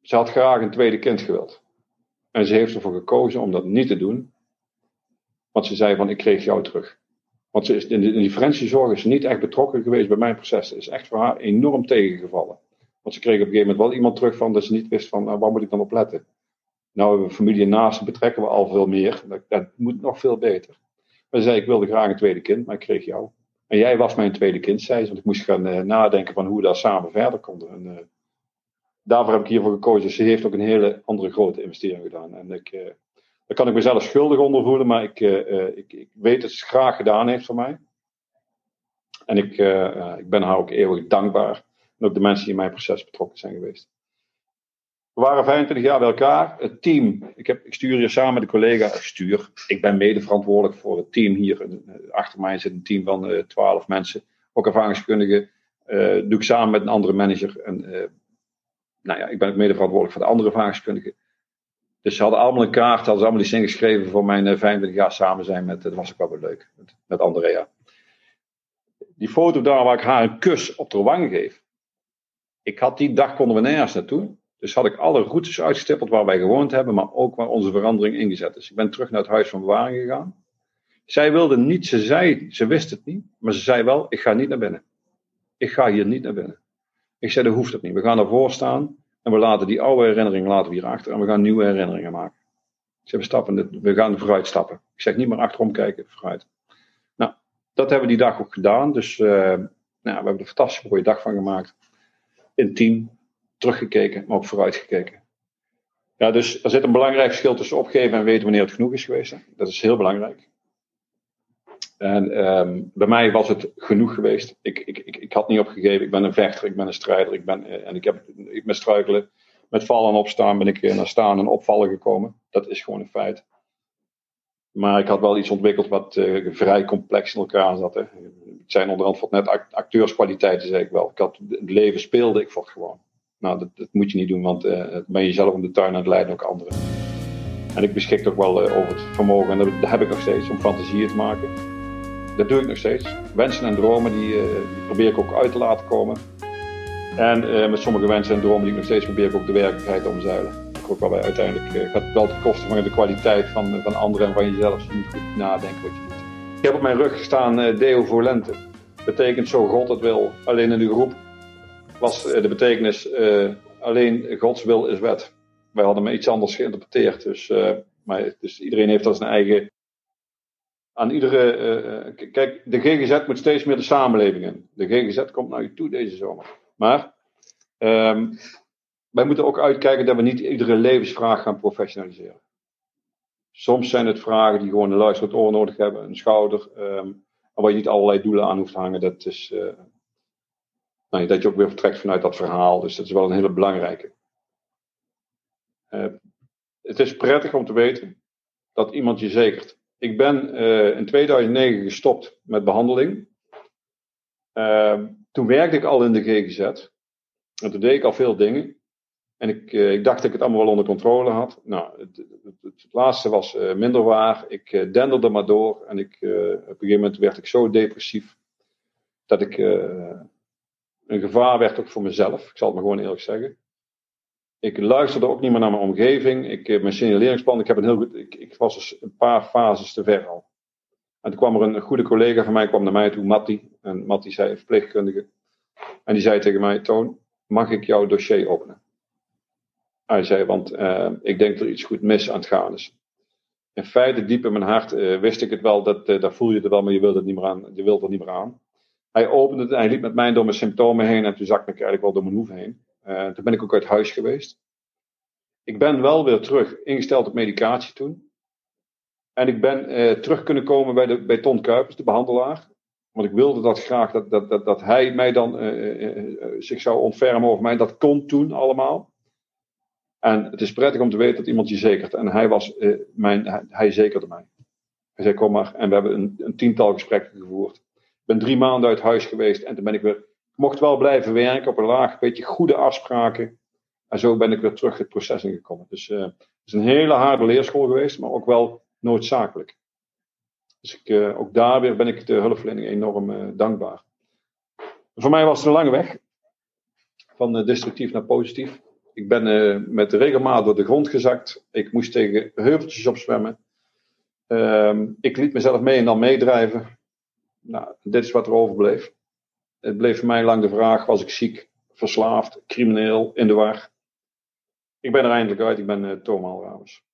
ze had graag een tweede kind gewild. En ze heeft ervoor gekozen om dat niet te doen. Want ze zei van, ik kreeg jou terug. Want ze is, in, die forensische is ze niet echt betrokken geweest bij mijn proces. Het is echt voor haar enorm tegengevallen. Want ze kreeg op een gegeven moment wel iemand terug van dat ze niet wist van, nou, waar moet ik dan op letten? Nou hebben we familie naast, betrekken we al veel meer. Dat, dat, moet nog veel beter. Maar ze zei, ik wilde graag een tweede kind, maar ik kreeg jou. En jij was mijn tweede kind, zei ze. Want ik moest gaan uh, nadenken van hoe we daar samen verder konden. En, uh, daarvoor heb ik hiervoor gekozen. Ze heeft ook een hele andere grote investering gedaan. En ik, uh, daar kan ik mezelf schuldig onder voelen, maar ik, uh, ik, ik, weet dat ze het graag gedaan heeft voor mij. En ik, ik ben haar ook eeuwig dankbaar. En ook de mensen die in mijn proces betrokken zijn geweest. We waren 25 jaar bij elkaar. Het team, ik, heb, ik stuur hier samen met een collega, ik stuur, ik ben mede verantwoordelijk voor het team hier. Achter mij zit een team van uh, 12 mensen, ook ervaringskundigen. Doe ik samen met een andere manager. En nou ja, ik ben ook mede verantwoordelijk voor de andere ervaringskundigen. Dus ze hadden allemaal een kaart, hadden ze allemaal iets ingeschreven voor mijn 25 jaar samen zijn met, dat was ook wel weer leuk, met, met Andrea. Die foto daar waar ik haar een kus op de wang geef. Ik had die dag konden we nergens naartoe. Dus had ik alle routes uitgestippeld waar wij gewoond hebben, maar ook waar onze verandering ingezet is. Ik ben terug naar het huis van bewaring gegaan. Zij wilde niet, ze zei, ze wist het niet, maar ze zei wel, ik ga niet naar binnen. Ik ga hier niet naar binnen. Ik zei, dat hoeft het niet. We gaan ervoor staan en we laten die oude herinneringen laten we hier achter en we gaan nieuwe herinneringen maken. Ik we, stappen, we gaan vooruit stappen. Ik zeg niet meer achterom kijken, vooruit. Nou, dat hebben we die dag ook gedaan. Dus uh, nou, we hebben er een fantastische mooie dag van gemaakt. In team, teruggekeken, maar ook vooruit gekeken. Ja, dus er zit een belangrijk verschil tussen opgeven en weten wanneer het genoeg is geweest. Dat is heel belangrijk. En um, bij mij was het genoeg geweest. Ik, ik, ik, ik, had niet opgegeven. Ik ben een vechter, ik ben een strijder. Ik ben, uh, en ik heb ik met struikelen, met vallen en opstaan ben ik uh, naar staan en opvallen gekomen. Dat is gewoon een feit. Maar ik had wel iets ontwikkeld wat uh, vrij complex in elkaar zat. Hè. Het zijn onderhand net acteurskwaliteiten, zeg ik wel. Ik had, het leven speelde ik voor gewoon. Nou, dat, dat, moet je niet doen, want uh, ben je zelf om de tuin aan het leiden, ook anderen. En ik beschik ook wel uh, over het vermogen, en dat, heb ik nog steeds, om fantasieën te maken. Dat doe ik nog steeds. Wensen en dromen, die, die probeer ik ook uit te laten komen. En met sommige wensen en dromen die ik nog steeds probeer ik ook de werkelijkheid omzuilen. Ook waarbij uiteindelijk gaat wel ten koste van de kwaliteit van, van anderen en van jezelf. Je moet goed nadenken wat je doet. Ik heb op mijn rug gestaan Deo Volente. Betekent zo God het wil, alleen in de groep was de betekenis alleen Gods wil is wet. Wij hadden me iets anders geïnterpreteerd. Dus, uh, maar, dus iedereen heeft dat zijn eigen. Aan iedere. Uh, kijk, de GGZ moet steeds meer de samenleving in. De GGZ komt naar je toe deze zomer. Maar um, wij moeten ook uitkijken dat we niet iedere levensvraag gaan professionaliseren. Soms zijn het vragen die gewoon een luisterend oor nodig hebben, een schouder, um, waar je niet allerlei doelen aan hoeft te hangen. Dat is, nou, dat je ook weer vertrekt vanuit dat verhaal. Dus dat is wel een hele belangrijke. Uh, het is prettig om te weten dat iemand je zekert. Ik ben uh, in 2009 gestopt met behandeling. Uh, toen werkte ik al in de GGZ. En toen deed ik al veel dingen. En ik, ik dacht dat ik het allemaal wel onder controle had. Nou, het, het, het, het laatste was minder waar. Ik denderde maar door. En ik, op een gegeven moment werd ik zo depressief. Dat ik een gevaar werd ook voor mezelf. Ik zal het maar gewoon eerlijk zeggen. Ik luisterde ook niet meer naar mijn omgeving. Ik, mijn signaleringsplan, ik, heb een heel goed, ik, ik was dus een paar fases te ver al. En toen kwam er een goede collega van mij kwam naar mij toe, Matti. En Matti zei, verpleegkundige. En die zei tegen mij, Toon, mag ik jouw dossier openen? Hij zei, want uh, ik denk dat er iets goed mis aan het gaan is. In feite, diep in mijn hart, uh, wist ik het wel, dat, daar voel je het wel, maar je wilt het niet meer aan. Je wilt er niet meer aan. Hij opende het en hij liep met mij door mijn symptomen heen en toen zakte ik eigenlijk wel door mijn hoef heen. Uh, toen ben ik ook uit huis geweest. Ik ben wel weer terug ingesteld op medicatie toen. En ik ben uh, terug kunnen komen bij, de, bij Ton Kuipers, de behandelaar. Want ik wilde dat graag, dat, dat, dat, dat hij mij dan uh, zich zou ontfermen over mij. Dat kon toen allemaal. En het is prettig om te weten dat iemand je zekert. En hij, was, mijn, hij, zekerde mij. Hij zei, kom maar. En we hebben een, een tiental gesprekken gevoerd ben drie maanden uit huis geweest en toen ben ik weer, ik mocht wel blijven werken op een laag, beetje goede afspraken. En zo ben ik weer terug het proces ingekomen. Dus uh, het is een hele harde leerschool geweest, maar ook wel noodzakelijk. Dus ik, uh, ook daar weer ben ik de hulpverlening enorm uh, dankbaar. Voor mij was het een lange weg. Van destructief naar positief. Ik ben met regelmaat door de grond gezakt. Ik moest tegen heuveltjes opzwemmen. Ehm, ik liet mezelf mee en dan meedrijven nou, dit is wat er overbleef. Het bleef voor mij lang de vraag: was ik ziek, verslaafd, crimineel, in de war? Ik ben er eindelijk uit, ik ben uh, Ramers.